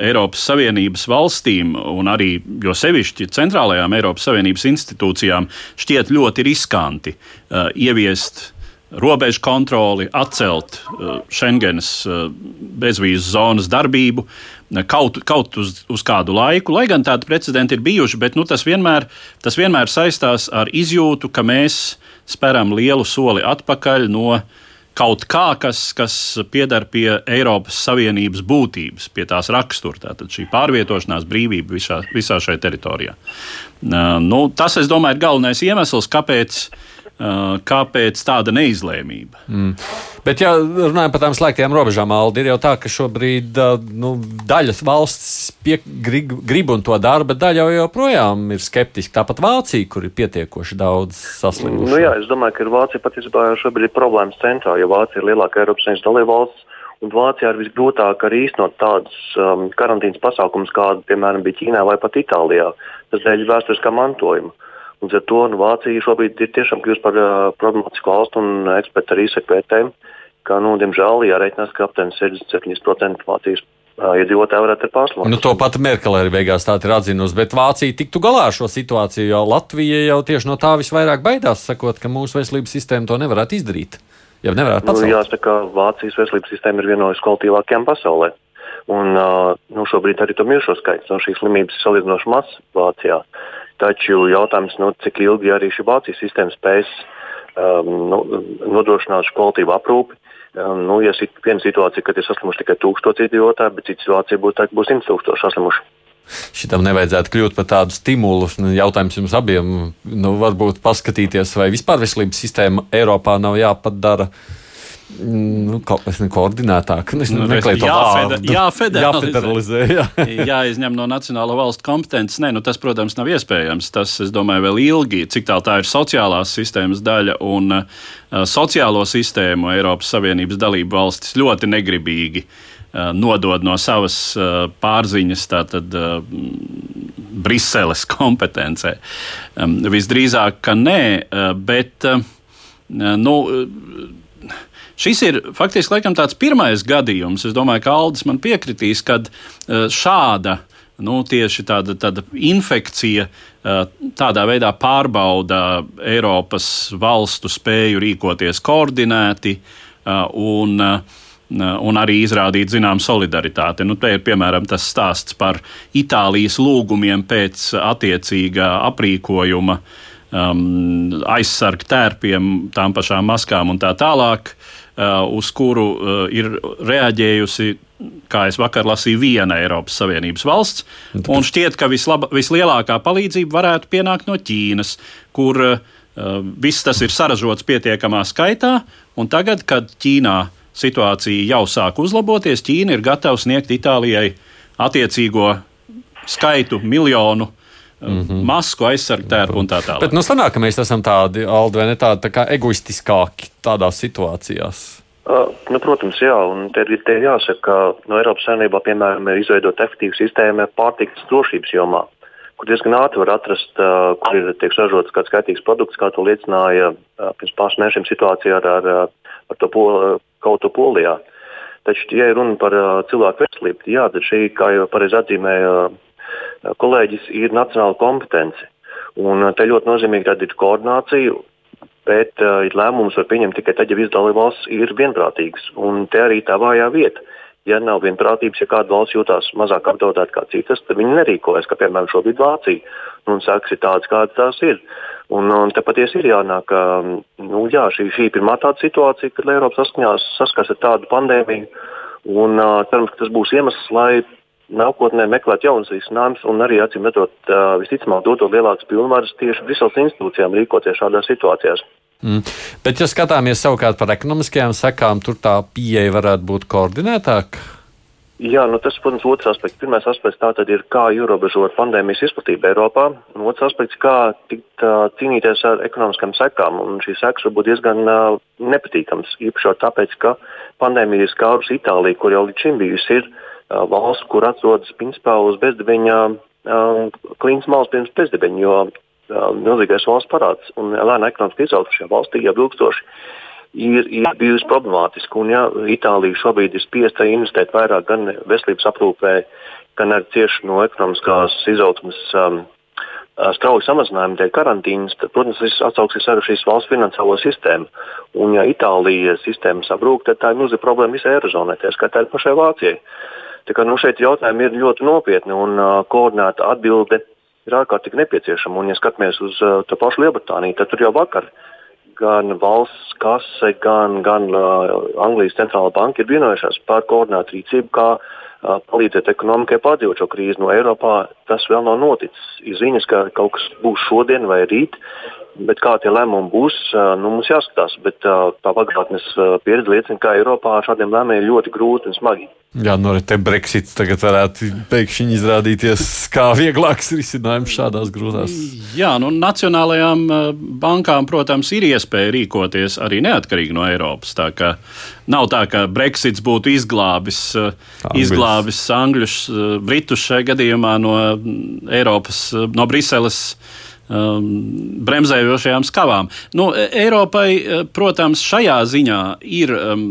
Eiropas Savienības valstīm un arī jo sevišķi centrālajām Eiropas Savienības institūcijām šķiet ļoti riskanti ieviest robežu kontroli, atcelt uh, Schengenas uh, bezvīzu zonas darbību kaut, kaut uz, uz kādu laiku, lai gan tādi precedenti ir bijuši, bet nu, tas, vienmēr, tas vienmēr saistās ar izjūtu, ka mēs speram lielu soli atpakaļ no kaut kā, kas, kas piedar pie Eiropas Savienības būtības, pie tās rakstura. Tātad šī pārvietošanās brīvība visā, visā šajā teritorijā. Uh, nu, tas, es domāju, ir galvenais iemesls, kāpēc uh, Uh, kāpēc tāda neizlēmība? Mm. Bet, ja runājam par tām slēgtajām robežām, Aldi, ir jau tā, ka šobrīd uh, nu, daļas valsts pie, grib, grib un to dara, bet daļa jau joprojām ir skeptiska. Tāpat Vācija, kur ir pietiekoši daudz saslimuši. Nu, jā, es domāju, ka Vācija patiesībā šobrīd ir problēmas centrā, jo Vācija ir lielākā Eiropas Savienības dalībvalsts. Un Vācijā ir visgrūtāk arī īstenot tādus um, karantīnas pasākumus, kādi, piemēram, bija Ķīnā vai pat Itālijā. Tas dēļ vēsturiskā mantojuma. Līdz ar to nu, Vācija šobrīd ir tiešām kļuvusi par uh, problemātisku valstu un eksperti arī saka vērtējumu, ka, nu, diemžēl, jāreikinās, ka aptuveni 67% Vācijas uh, iedzīvotāji varētu ir pārslimot. Nu, to pat Merkele arī beigās tā ir atzinusi, bet Vācija tiktu galā ar šo situāciju, jo Latvija jau tieši no tā visvairāk baidās, sakot, ka mūsu veselības sistēma to nevarētu izdarīt. Ja nevarētu pacelt. Nu, jāsaka, Vācijas veselības sistēma ir viena no viskvalitīvākajām pasaulē. Un, uh, nu, šobrīd arī to miršo skaits no šīs slimības ir salīdzinoši mazs Vācijā. Taču jautājums, nu, cik ilgi arī šī Vācijas sistēma spēs um, nu, nodrošināt šo kvalitīvu aprūpi. Um, nu, ja ir viena situācija, kad ir saslimuši tikai tūkstoši iedzīvotāji, bet cita situācija būtu tā, ka būs simt tūkstoši saslimuši. Šitam nevajadzētu kļūt par tādu stimulu. Nu, jautājums jums abiem, nu, varbūt paskatīties, vai vispār veselības sistēma Eiropā nav jāpadara nu, kaut kas koordinētāk. Nu, nu, jāfeder, jāfederalizē. Jā. jāizņem no nacionālo valstu kompetences. Nē, nu, tas, protams, nav iespējams. Tas, es domāju, vēl ilgi, cik tā, tā ir sociālās sistēmas daļa un uh, sociālo sistēmu Eiropas Savienības dalību valstis ļoti negribīgi uh, nodod no savas uh, pārziņas tātad, uh, Briseles kompetencē. Um, visdrīzāk, ka nē, uh, bet. Uh, nu, Šis ir faktiski laikam, tāds pirmais gadījums, es domāju, ka Aldis man piekritīs, kad eh, šāda nu, tieši tāda, tāda infekcija eh, tādā veidā pārbauda Eiropas valstu spēju rīkoties koordinēti eh, un, un arī izrādīt zinām solidaritāti. Nu, te ir piemēram tas stāsts par Itālijas lūgumiem pēc attiecīgā aprīkojuma. Um, aizsargu tērpiem, tām pašām maskām un tā tālāk. Uh, uz kuru uh, ir reaģējusi, kā es vakar lasīju, viena Eiropas Savienības valsts. Un šķiet, ka vislaba, vislielākā palīdzība varētu pienākt no Ķīnas, kur uh, viss tas ir saražots pietiekamā skaitā. Un tagad, kad Ķīnā situācija jau sāk uzlaboties, Ķīna ir gatava sniegt Itālijai attiecīgo skaitu miljonu uh, mm -hmm. masku, aizsargu tērpu un tā tālāk. Bet nu, sanāk, ka mēs esam tādi, Aldi, vai ne tādi tā kā egoistiskāki tādās situācijās? Uh, nu, protams, jā, un te, te ir jāsaka, ka no Eiropas Savienībā, piemēram, ir izveidota efektīva sistēma pārtikas drošības jomā, kur diezgan ātri var atrast, uh, kur ir tiek ražots kāds skaitīgs produkts, kā to liecināja uh, pirms pāris mēnešiem situācija ar, ar, ar to pol, kaut ko polijā. Taču, ja ir runa par uh, cilvēku veselību, jā, tad šī, kā jau pareizi atzīmēja uh, kolēģis, ir nacionāla kompetence. Un te ļoti nozīmīgi ir koordinācija, bet uh, lēmumus var pieņemt tikai tad, ja visas dalībvalstis ir vienprātīgas. Un te arī tā vājā vieta. Ja nav vienprātības, ja kāda valsts jūtas mazāk apdraudēta kā citas, tad viņi nerīkojas, kā piemēram šobrīd Vācija. Un sākas ir tādas, kādas tās ir. Un, un te patiesi ir jānāk, ka nu, jā, šī, šī ir pirmā tāda situācija, kad Eiropa saskars ar tādu pandēmiju. Un, uh, cerams, ka tas būs iemesls, lai nākotnē meklēt jaunas risinājumus un arī, acīm redzot, uh, visticamāk, dot lielākas pilnvaras tieši Briseles institūcijām rīkoties šādās situācijās. Mm. Bet, ja skatāmies savukārt par ekonomiskajām sekām, tur tā pieeja varētu būt koordinētāka. Jā, nu tas, protams, otrs aspekts. Pirmais aspekts tātad ir, kā ierobežot pandēmijas izplatību Eiropā, un otrs aspekts, kā tikt, uh, cīnīties ar ekonomiskām sekām. Un šīs sekas var būt diezgan uh, nepatīkamas, īpaši tāpēc, ka pandēmija ir skārusi Itāliju, kur jau līdz šim bijusi ir valsts, kur atrodas principā uz bezdibeņa klīnas malas pirms bezdibeņa, jo milzīgais valsts parāds un lēna ekonomiska izaugsme šajā valstī jau ilgstoši ir, ir bijusi problemātiska. Un, ja Itālija šobrīd ir spiesta investēt vairāk gan veselības aprūpē, gan arī cieši no ekonomiskās izaugsmes um, strauji samazinājumi dēļ karantīnas, tad, protams, tas atsauksies arī šīs valsts finansiālo sistēmu. Un, ja Itālijas sistēma sabrūk, tad tā ir milzīga problēma visai Eirozonai, tā skaitā arī pašai Vācijai. Tā kā, nu, šeit jautājumi ir ļoti nopietni un uh, koordinēta atbilde ir ārkārtīgi nepieciešama. Un, ja skatāmies uz uh, to pašu Lielbritāniju, tad tur jau vakar gan valsts kase, gan, gan uh, Anglijas centrālā banka ir vienojušās par koordinētu rīcību, kā palīdzēt ekonomikai pārdzīvot šo krīzi. No Eiropā tas vēl nav noticis. Ir ziņas, ka kaut kas būs šodien vai rīt, Bet kā tie lēmumi būs, nu, mums jāskatās. Bet tā pagātnes pieredze liecina, ka Eiropā šādiem lēmumiem ir ļoti grūti un smagi. Jā, no nu, te Brexits tagad varētu pēkšņi izrādīties kā vieglāks risinājums šādās grūtās. Jā, nu, nacionālajām bankām, protams, ir iespēja rīkoties arī neatkarīgi no Eiropas. Tā kā nav tā, ka Brexits būtu izglābis, Angļus. Izglābis Angļus, Britus šajā gadījumā no Eiropas, no Briseles um, bremzējošajām skavām. Nu, e, Eiropai, e, protams, šajā ziņā ir um,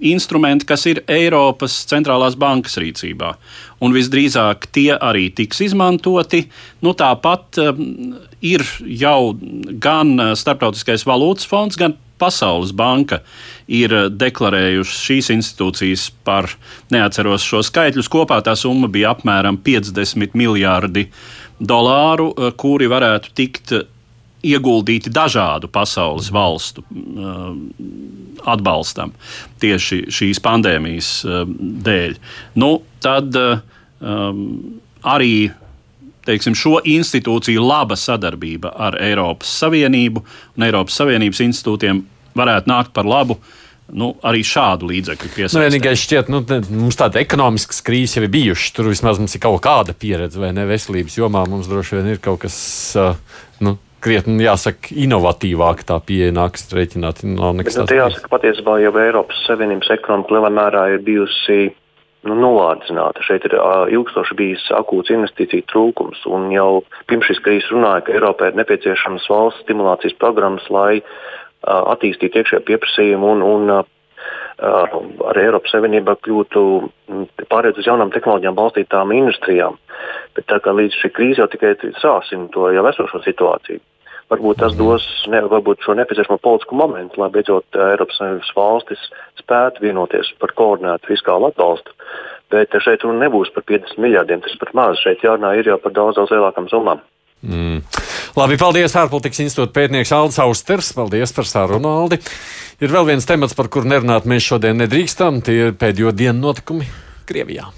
instrumenti, kas ir Eiropas centrālās bankas rīcībā. Un visdrīzāk tie arī tiks izmantoti. Nu, tāpat um, ir jau gan Startautiskais valūtas fonds, gan Pasaules banka ir deklarējušas šīs institūcijas par, neatceros šo skaitļus, kopā tā summa bija apmēram 50 miljardi dolāru, eh, kuri varētu tikt ieguldīti dažādu pasaules valstu eh, atbalstam tieši šīs pandēmijas eh, dēļ. Nu, tad um, arī teiksim, šo institūciju laba sadarbība ar Eiropas Savienību un Eiropas Savienības institūtiem varētu nākt par labu nu, arī šādu līdzekļu piesaistīt. Nu, vienīgais šķiet, nu, mums tāda ekonomiskas krīze jau ir bijušas. Tur vismaz mums ir kaut kāda pieredze, vai ne? Veselības jomā mums droši vien ir kaut kas. Uh, nu, krietni, jāsaka, inovatīvāk tā pieeja nāks rēķināt. Nav nekas tāds. Nu, jāsaka, patiesībā jau Eiropas Savienības ekonomika lielā mērā ir bijusi nu, novārdzināta. Šeit ir ilgstoši bijis akūts investīciju trūkums, un jau pirms šīs krīzes runāja, ka Eiropai ir nepieciešamas valsts stimulācijas programmas, lai attīstīt iekšējo pieprasījumu un, un arī Eiropas Savienībā kļūtu pārējot uz jaunām tehnoloģijām balstītām industrijām. Bet tā kā līdz šī krīze jau tikai sāsina to jau esošo situāciju. Varbūt tas dos ne, varbūt šo nepieciešamo politisku momentu, lai beidzot Eiropas Savienības valstis spētu vienoties par koordinētu fiskālu atbalstu. Bet šeit runa nebūs par 50 miljardiem, tas ir pat maz. Šeit jārunā ir jau par daudz, daudz lielākām summām. Mm. Labi, paldies ārpolitikas institūta pētnieks Aldis Austers. Paldies par sarunu, Aldi. Ir vēl viens temats, par kuru nerunāt mēs šodien nedrīkstam. Tie ir pēdējo dienu notikumi Krievijā.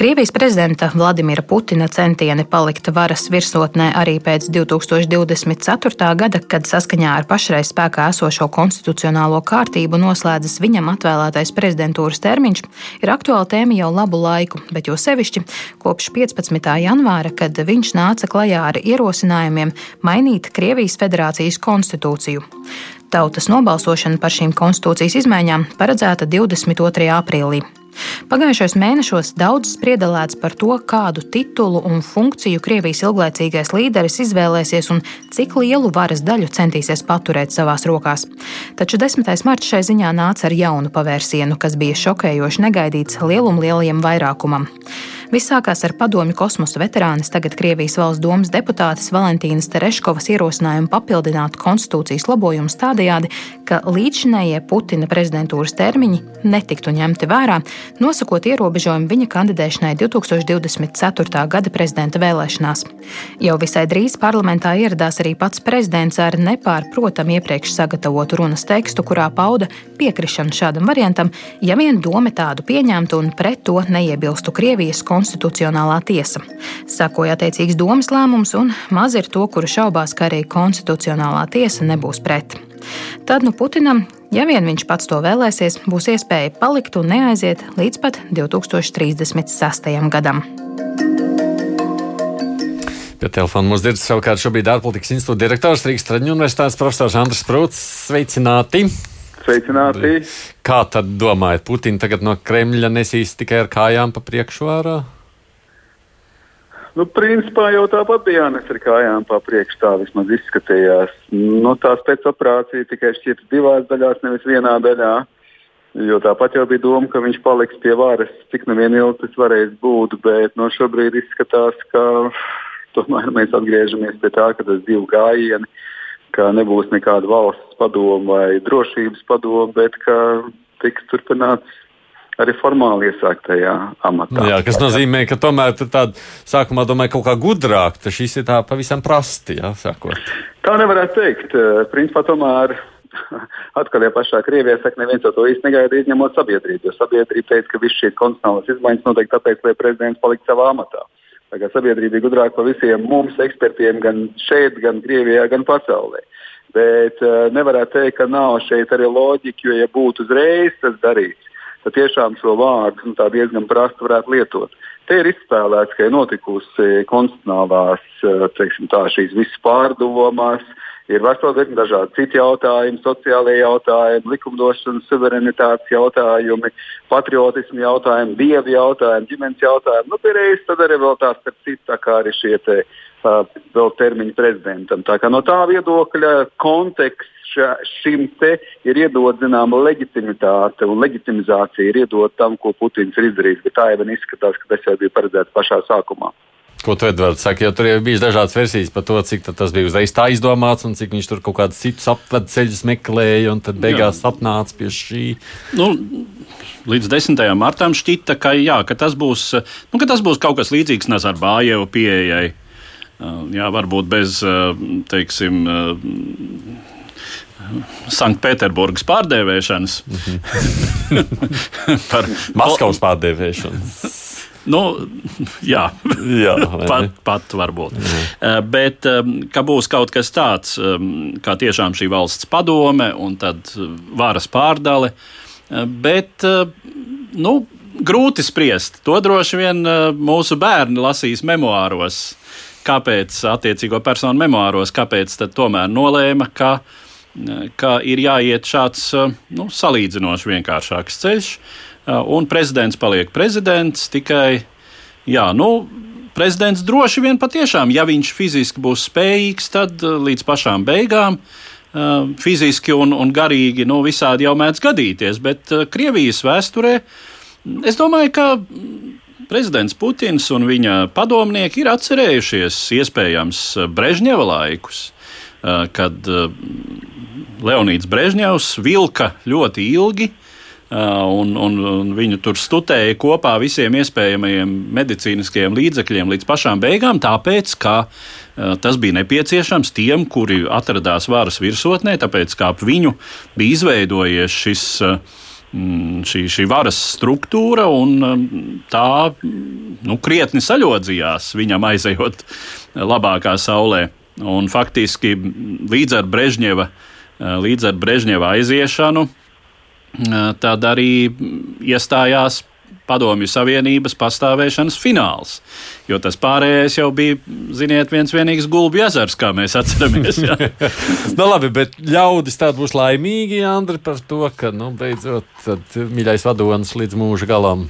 Krievijas prezidenta Vladimira Putina centieni palikt varas virsotnē arī pēc 2024. gada, kad saskaņā ar pašreiz spēkā esošo konstitucionālo kārtību noslēdzas viņam atvēlētais prezidentūras termiņš, ir aktuāla tēma jau labu laiku, bet jo sevišķi kopš 15. janvāra, kad viņš nāca klajā ar ierosinājumiem mainīt Krievijas federācijas konstitūciju. Tautas nobalsošana par šīm konstitūcijas izmaiņām paredzēta 22. aprīlī. Pagājušajos mēnešos daudz spriedalēts par to, kādu titulu un funkciju Krievijas ilglaicīgais līderis izvēlēsies un cik lielu varas daļu centīsies paturēt savās rokās. Taču 10. marts šai ziņā nāca ar jaunu pavērsienu, kas bija šokējoši negaidīts lielumlielajam vairākumam. Viss sākās ar padomju kosmosa veterānis, tagad Krievijas valsts domas deputātes Valentīnas Tereškovas ierosinājumu papildināt konstitūcijas labojumus tādējādi, ka līdzinējie Putina prezidentūras termiņi netiktu ņemti vērā, nosakot ierobežojumu viņa kandidēšanai 2024. gada prezidenta vēlēšanās. Jau visai drīz parlamentā ieradās arī pats prezidents ar nepārprotam iepriekš sagatavotu runas tekstu, kurā pauda piekrišanu šādam variantam, ja vien doma tādu pieņemtu un pret to neiebilstu Krievijas konstitucionālā tiesa. Sakoja attiecīgs domas lēmums, un maz ir to, kuru šaubās, ka arī konstitucionālā tiesa nebūs pret. Tad nu Putinam, ja vien viņš pats to vēlēsies, būs iespēja palikt un neaiziet līdz pat 2036. gadam. Pie telefona mums dzird savukārt šobrīd ārpolitikas institūta direktors Rīgas Traģiņu universitātes profesors Andris Prūts. Sveicināti! Sveicināti! Kā tad domājat, Putina tagad no Kremļa nesīs tikai ar kājām pa priekšu ārā? Nu, principā jau tāpat jānes ar kājām pa priekšu, tā vismaz izskatījās. Nu, tā spēcoperācija tikai šķiet divās daļās, nevis vienā daļā. Jo tāpat jau bija doma, ka viņš paliks pie varas, cik nu vien ilgi tas varēs būt, bet no šobrīd izskatās, ka tomēr mēs atgriežamies pie tā, ka tas divu gājienu ka nebūs nekāda valsts padoma vai drošības padoma, bet ka tiks turpināts arī formāli iesāktajā amatā. Jā, kas nozīmē, ka tomēr tāda sākumā domāju kaut kā gudrāk, tad šis ir tā pavisam prasti, jā, sākot. Tā nevarētu teikt. Principā tomēr atkal jau pašā Krievijā saka, neviens to īsti negaidīja, izņemot sabiedrību. Jo sabiedrība teica, ka viss šīs konstitucionālās izmaiņas notiek tāpēc, lai prezidents paliktu savā amatā. Tā kā sabiedrība ir gudrāka par visiem mums, ekspertiem, gan šeit, gan Krievijā, gan pasaulē. Bet uh, nevarētu teikt, ka nav šeit arī loģika, jo, ja būtu uzreiz tas darīts, tad tiešām šo vārdu nu, diezgan prasti varētu lietot. Te ir izspēlēts, ka ir notikusi konstitucionālās, eh, teiksim, tā, šīs visas pārdomas, ir vesela virkne dažādi citi jautājumi, sociālie jautājumi, likumdošanas, suverenitātes jautājumi, patriotismu jautājumi, dievu jautājumi, ģimenes jautājumi. Nu, pierējas tad arī vēl tās starp citu, tā kā arī šie te, uh, vēl termiņi prezidentam. Tā kā no tā viedokļa konteksts šim te ir iedot zināma leģitimitāte un leģitimizācija ir iedot tam, ko Putins ir izdarījis. Bet tā jau izskatās, ka tas jau bija paredzēts pašā sākumā. Ko tu Edvards saki, jo tur jau bija dažādas versijas par to, cik tas bija uzreiz tā izdomāts un cik viņš tur kaut kādus citus apvedceļus meklēja un tad beigās Jā. atnāca pie šī. Nu, līdz 10. martam šķita, ka, jā, ka, tas, būs, nu, ka tas būs kaut kas līdzīgs Nazarbājeva pieejai. Jā, varbūt bez, teiksim, Sanktpēterburgas pārdēvēšanas. Par Maskavas pārdēvēšanas. Nu, jā, jā pat, pat varbūt. Jā. Bet ka būs kaut kas tāds, kā tiešām šī valsts padome un tad varas pārdale. Bet nu, grūti spriest. To droši vien mūsu bērni lasīs memoāros. Kāpēc attiecīgo personu memoāros, kāpēc tad tomēr nolēma, ka, ka ir jāiet šāds nu, salīdzinoši vienkāršāks ceļš. Uh, un prezidents paliek prezidents tikai. Jā, nu, prezidents droši vien patiešām, ja viņš fiziski būs spējīgs, tad līdz pašām beigām fiziski un, un garīgi nu, visādi jau mēdz gadīties. Bet Krievijas vēsturē es domāju, ka prezidents Putins un viņa padomnieki ir atcerējušies iespējams Brežņeva laikus, kad Leonīds Brežņevs vilka ļoti ilgi un, un, un viņu tur studēja kopā visiem iespējamajiem medicīniskajiem līdzekļiem līdz pašām beigām, tāpēc, ka tas bija nepieciešams tiem, kuri atradās varas virsotnē, tāpēc kā ap viņu bija izveidojies šis. Šī, šī varas struktūra, un tā nu, krietni saļodzījās viņam aizejot labākā saulē. Un faktiski līdz ar Brežņeva, līdz ar Brežņeva aiziešanu tad arī iestājās Padomju Savienības pastāvēšanas fināls. Jo tas pārējais jau bija, ziniet, viens vienīgs gulbju ezers, kā mēs atceramies. nu, labi, bet ļaudis tādi būs laimīgi, Andri, par to, ka, nu, beidzot, tad mīļais vadonis līdz mūža galam.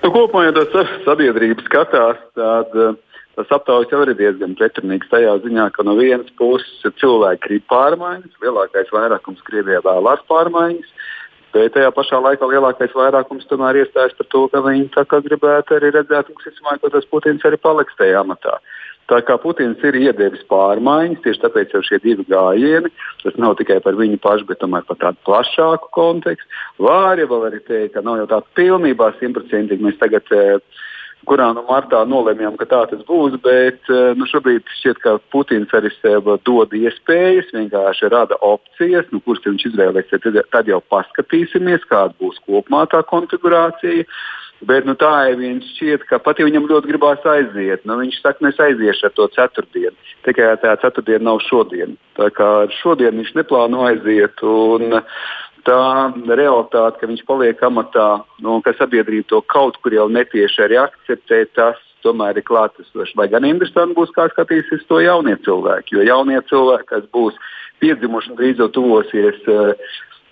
Nu, kopumā, ja tas sabiedrības skatās, tad uh, tas aptaujas jau ir diezgan pretrunīgs tajā ziņā, ka no vienas puses cilvēki grib pārmaiņas, lielākais vairākums Krievijā vēlās pārmaiņas, bet tajā pašā laikā lielākais vairākums tomēr iestājas par to, ka viņi gribētu arī redzēt, ka tas Putins arī paliks tajā amatā. Tā kā Putins ir iedevis pārmaiņas, tieši tāpēc jau šie divi gājieni, tas nav tikai par viņu pašu, bet tomēr par tādu plašāku kontekstu. Var jau arī teikt, ka nav jau tā pilnībā simtprocentīgi mēs tagad. Uh, kurā nu, martā nolēmjām, ka tā tas būs. Bet eh, nu, šobrīd šķiet, ka Putins arī sev dod iespējas, vienkārši rada opcijas, nu, kuras viņš izvēlēsies. Tad, tad jau paskatīsimies, kāda būs kopumā tā konfigurācija. Bet nu, tā ir viens šķiet, ka pat ja viņam ļoti gribās aiziet, nu, viņš saka, es aiziešu ar to ceturtdienu. Tikai tā ceturtdiena nav šodien. Tā kā šodien viņš neplāno aiziet. Un, tā realitāte, ka viņš paliek amatā nu, un ka sabiedrība to kaut kur jau netieši arī akceptē, tas tomēr ir klātesošs. Lai gan interesanti būs, kā skatīsies to jaunie cilvēki. Jo jaunie cilvēki, kas būs piedzimuši un drīz jau tuvosies uh,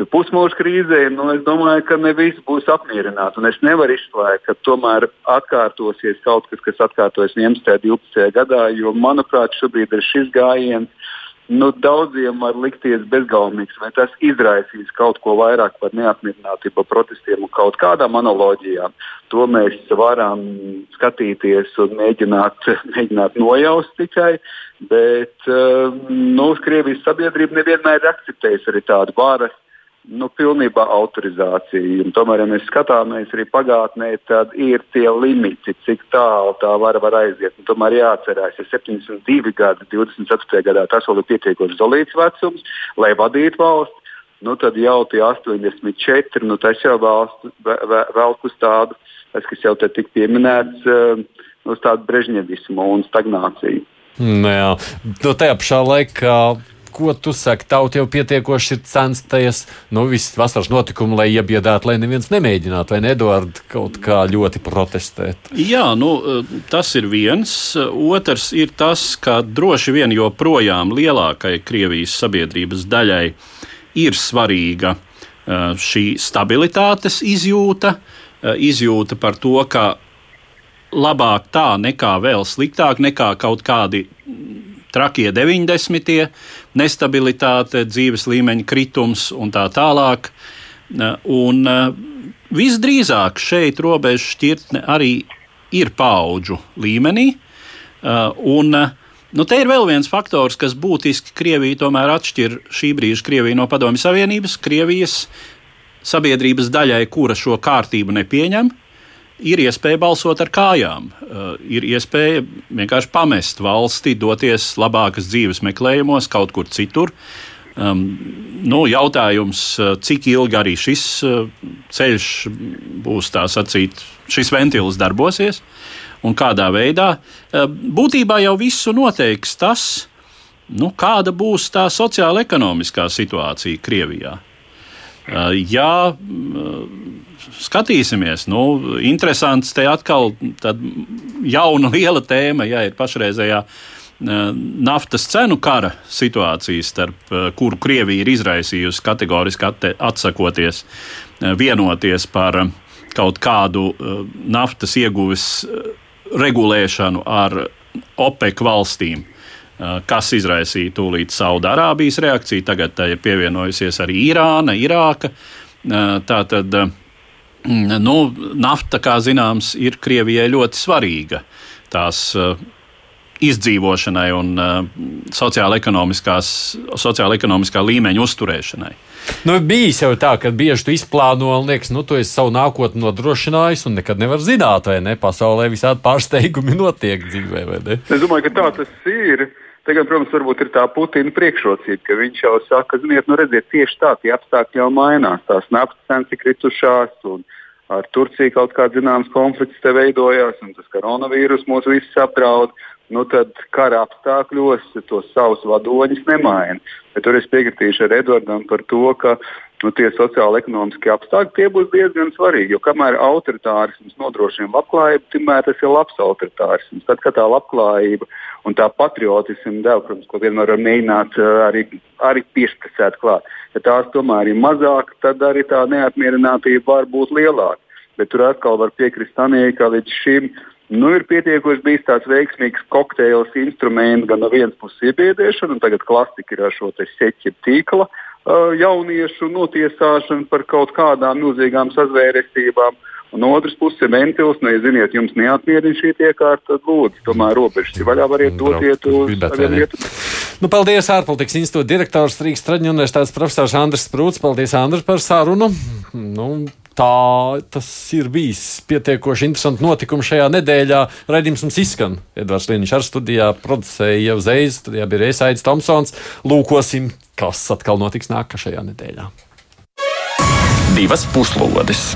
pusmūža krīzē, nu, es domāju, ka ne visi būs apmierināti. Es nevaru izslēgt, ka tomēr atkārtosies kaut kas, kas atkārtojas 11. un 12. gadā, jo manuprāt, šobrīd ir šis gājiens nu, daudziem var likties bezgalīgs, vai tas izraisīs kaut ko vairāk par neapmierinātību, par protestiem un kaut kādām analoģijām. To mēs varam skatīties un mēģināt, mēģināt nojaust tikai. Bet uh, nu, Krievijas sabiedrība nevienmēr ir akceptējusi arī tādu varas, nu, pilnībā autorizācija. Un tomēr, ja mēs skatāmies arī pagātnē, tad ir tie limiti, cik tālu tā var, var aiziet. Un tomēr jāatcerās, ja 72 gadi, 24. gadā tas vēl ir pietiekoši zelīts vecums, lai vadītu valsts. Nu, tad jau tie 84, nu, tas jau valsts vēl uz tādu, tas, kas jau te tika pieminēts, uh, uz tādu brežņevismu un stagnāciju. Nu, jā, no tajā pašā laikā ko tu saki? Tauta jau pietiekoši ir censties, nu, visas vasaras notikumi, lai iebiedētu, lai neviens nemēģinātu, vai ne, Eduard, kaut kā ļoti protestēt. Jā, nu, tas ir viens. Otrs ir tas, ka droši vien joprojām lielākai Krievijas sabiedrības daļai ir svarīga šī stabilitātes izjūta, izjūta par to, ka labāk tā nekā vēl sliktāk, nekā kaut kādi trakie 90. Nestabilitāte, dzīves līmeņa kritums un tā tālāk. Un visdrīzāk šeit robežu šķirtne arī ir paudžu līmenī. Un, nu, te ir vēl viens faktors, kas būtiski Krieviju tomēr atšķir šī brīža Krieviju no Padomju Savienības. Krievijas sabiedrības daļai, kura šo kārtību nepieņem, uh, ir iespēja balsot ar kājām, uh, ir iespēja vienkārši pamest valsti, doties labākas dzīves meklējumos kaut kur citur. Um, nu, jautājums, uh, cik ilgi arī šis uh, ceļš būs tā sacīt, šis ventils darbosies un kādā veidā. Būtībā jau visu noteiks tas, nu, kāda būs tā sociāla ekonomiskā situācija Krievijā. Ja skatīsimies. Nu, interesants te atkal jauna liela tēma, ja ir pašreizējā naftas cenu kara situācija, starp kuru Krievija ir izraisījusi kategoriski atsakoties vienoties par kaut kādu naftas ieguves regulēšanu ar OPEC valstīm kas izraisīja tūlīt Saudārābijas reakciju. Tagad tai ir pievienojusies arī Irāna, Irāka. Tātad Mm, nu, nafta, kā zināms, ir Krievijai ļoti svarīga tās uh, izdzīvošanai un uh, sociāla-ekonomiskā līmeņa uzturēšanai. Nu, bijis jau tā, ka bieži tu izplāno un liekas, nu, tu esi savu nākotni nodrošinājis un nekad nevar zināt, vai ne? Pasaulē visādi pārsteigumi notiek dzīvē, vai ne? Es domāju, ka tā tas ir. Tagad, protams, varbūt ir tā Putina priekšrocība, ka viņš jau saka, ziniet, nu redziet, tieši tā, tie apstākļi jau mainās. Tās naftas cenas ir kritušās, un ar Turciju kaut kāds zināms konflikts te veidojās, un tas koronavīrus mūs visus apdraud. Nu, tad kara apstākļos tos savus vadoņus nemaina. Bet tur es piekritīšu ar Edvardam par to, ka nu, tie sociāli-ekonomiskie apstākļi būs diezgan svarīgi. Jo kamēr autoritārisms nodrošina labklājību, tikmēr tas ir labs autoritārisms. Tad, kad tā labklājība un tā patriotisma deva, protams, ko vienmēr var mēģināt uh, arī, arī piešķirt klāt. Ja tās tomēr ir mazāk, tad arī tā neapmierinātība var būt lielāka. Bet tur atkal var piekrist Anijai, ka līdz šim nu, ir pietiekoši bijis tāds veiksmīgs kokteils instruments gan no vienas puses iebiedēšana, un tagad klasika ir ar šo seķu tīkla uh, jauniešu notiesāšanu par kaut kādām milzīgām sazvērestībām. Un no otras puses ir ventils, nu, ja ziniet, jums neatmierina šī iekārta, tad lūdzu, tomēr robežas ir vaļā, variet doties uz vietu. Nu, paldies, ārpolitikas institūta direktors Rīgas Traģņu universitātes profesors Andris Sprūts. Paldies, Andris, par sarunu. Nu, tā tas ir bijis pietiekoši interesants notikums šajā nedēļā. Radījums mums izskan. Edvards Līniņš ar studijā producēja jau Zeiz, studijā bija Reisaids Tomsons. Lūkosim, kas atkal notiks nākamajā nedēļā. Divas puslodes!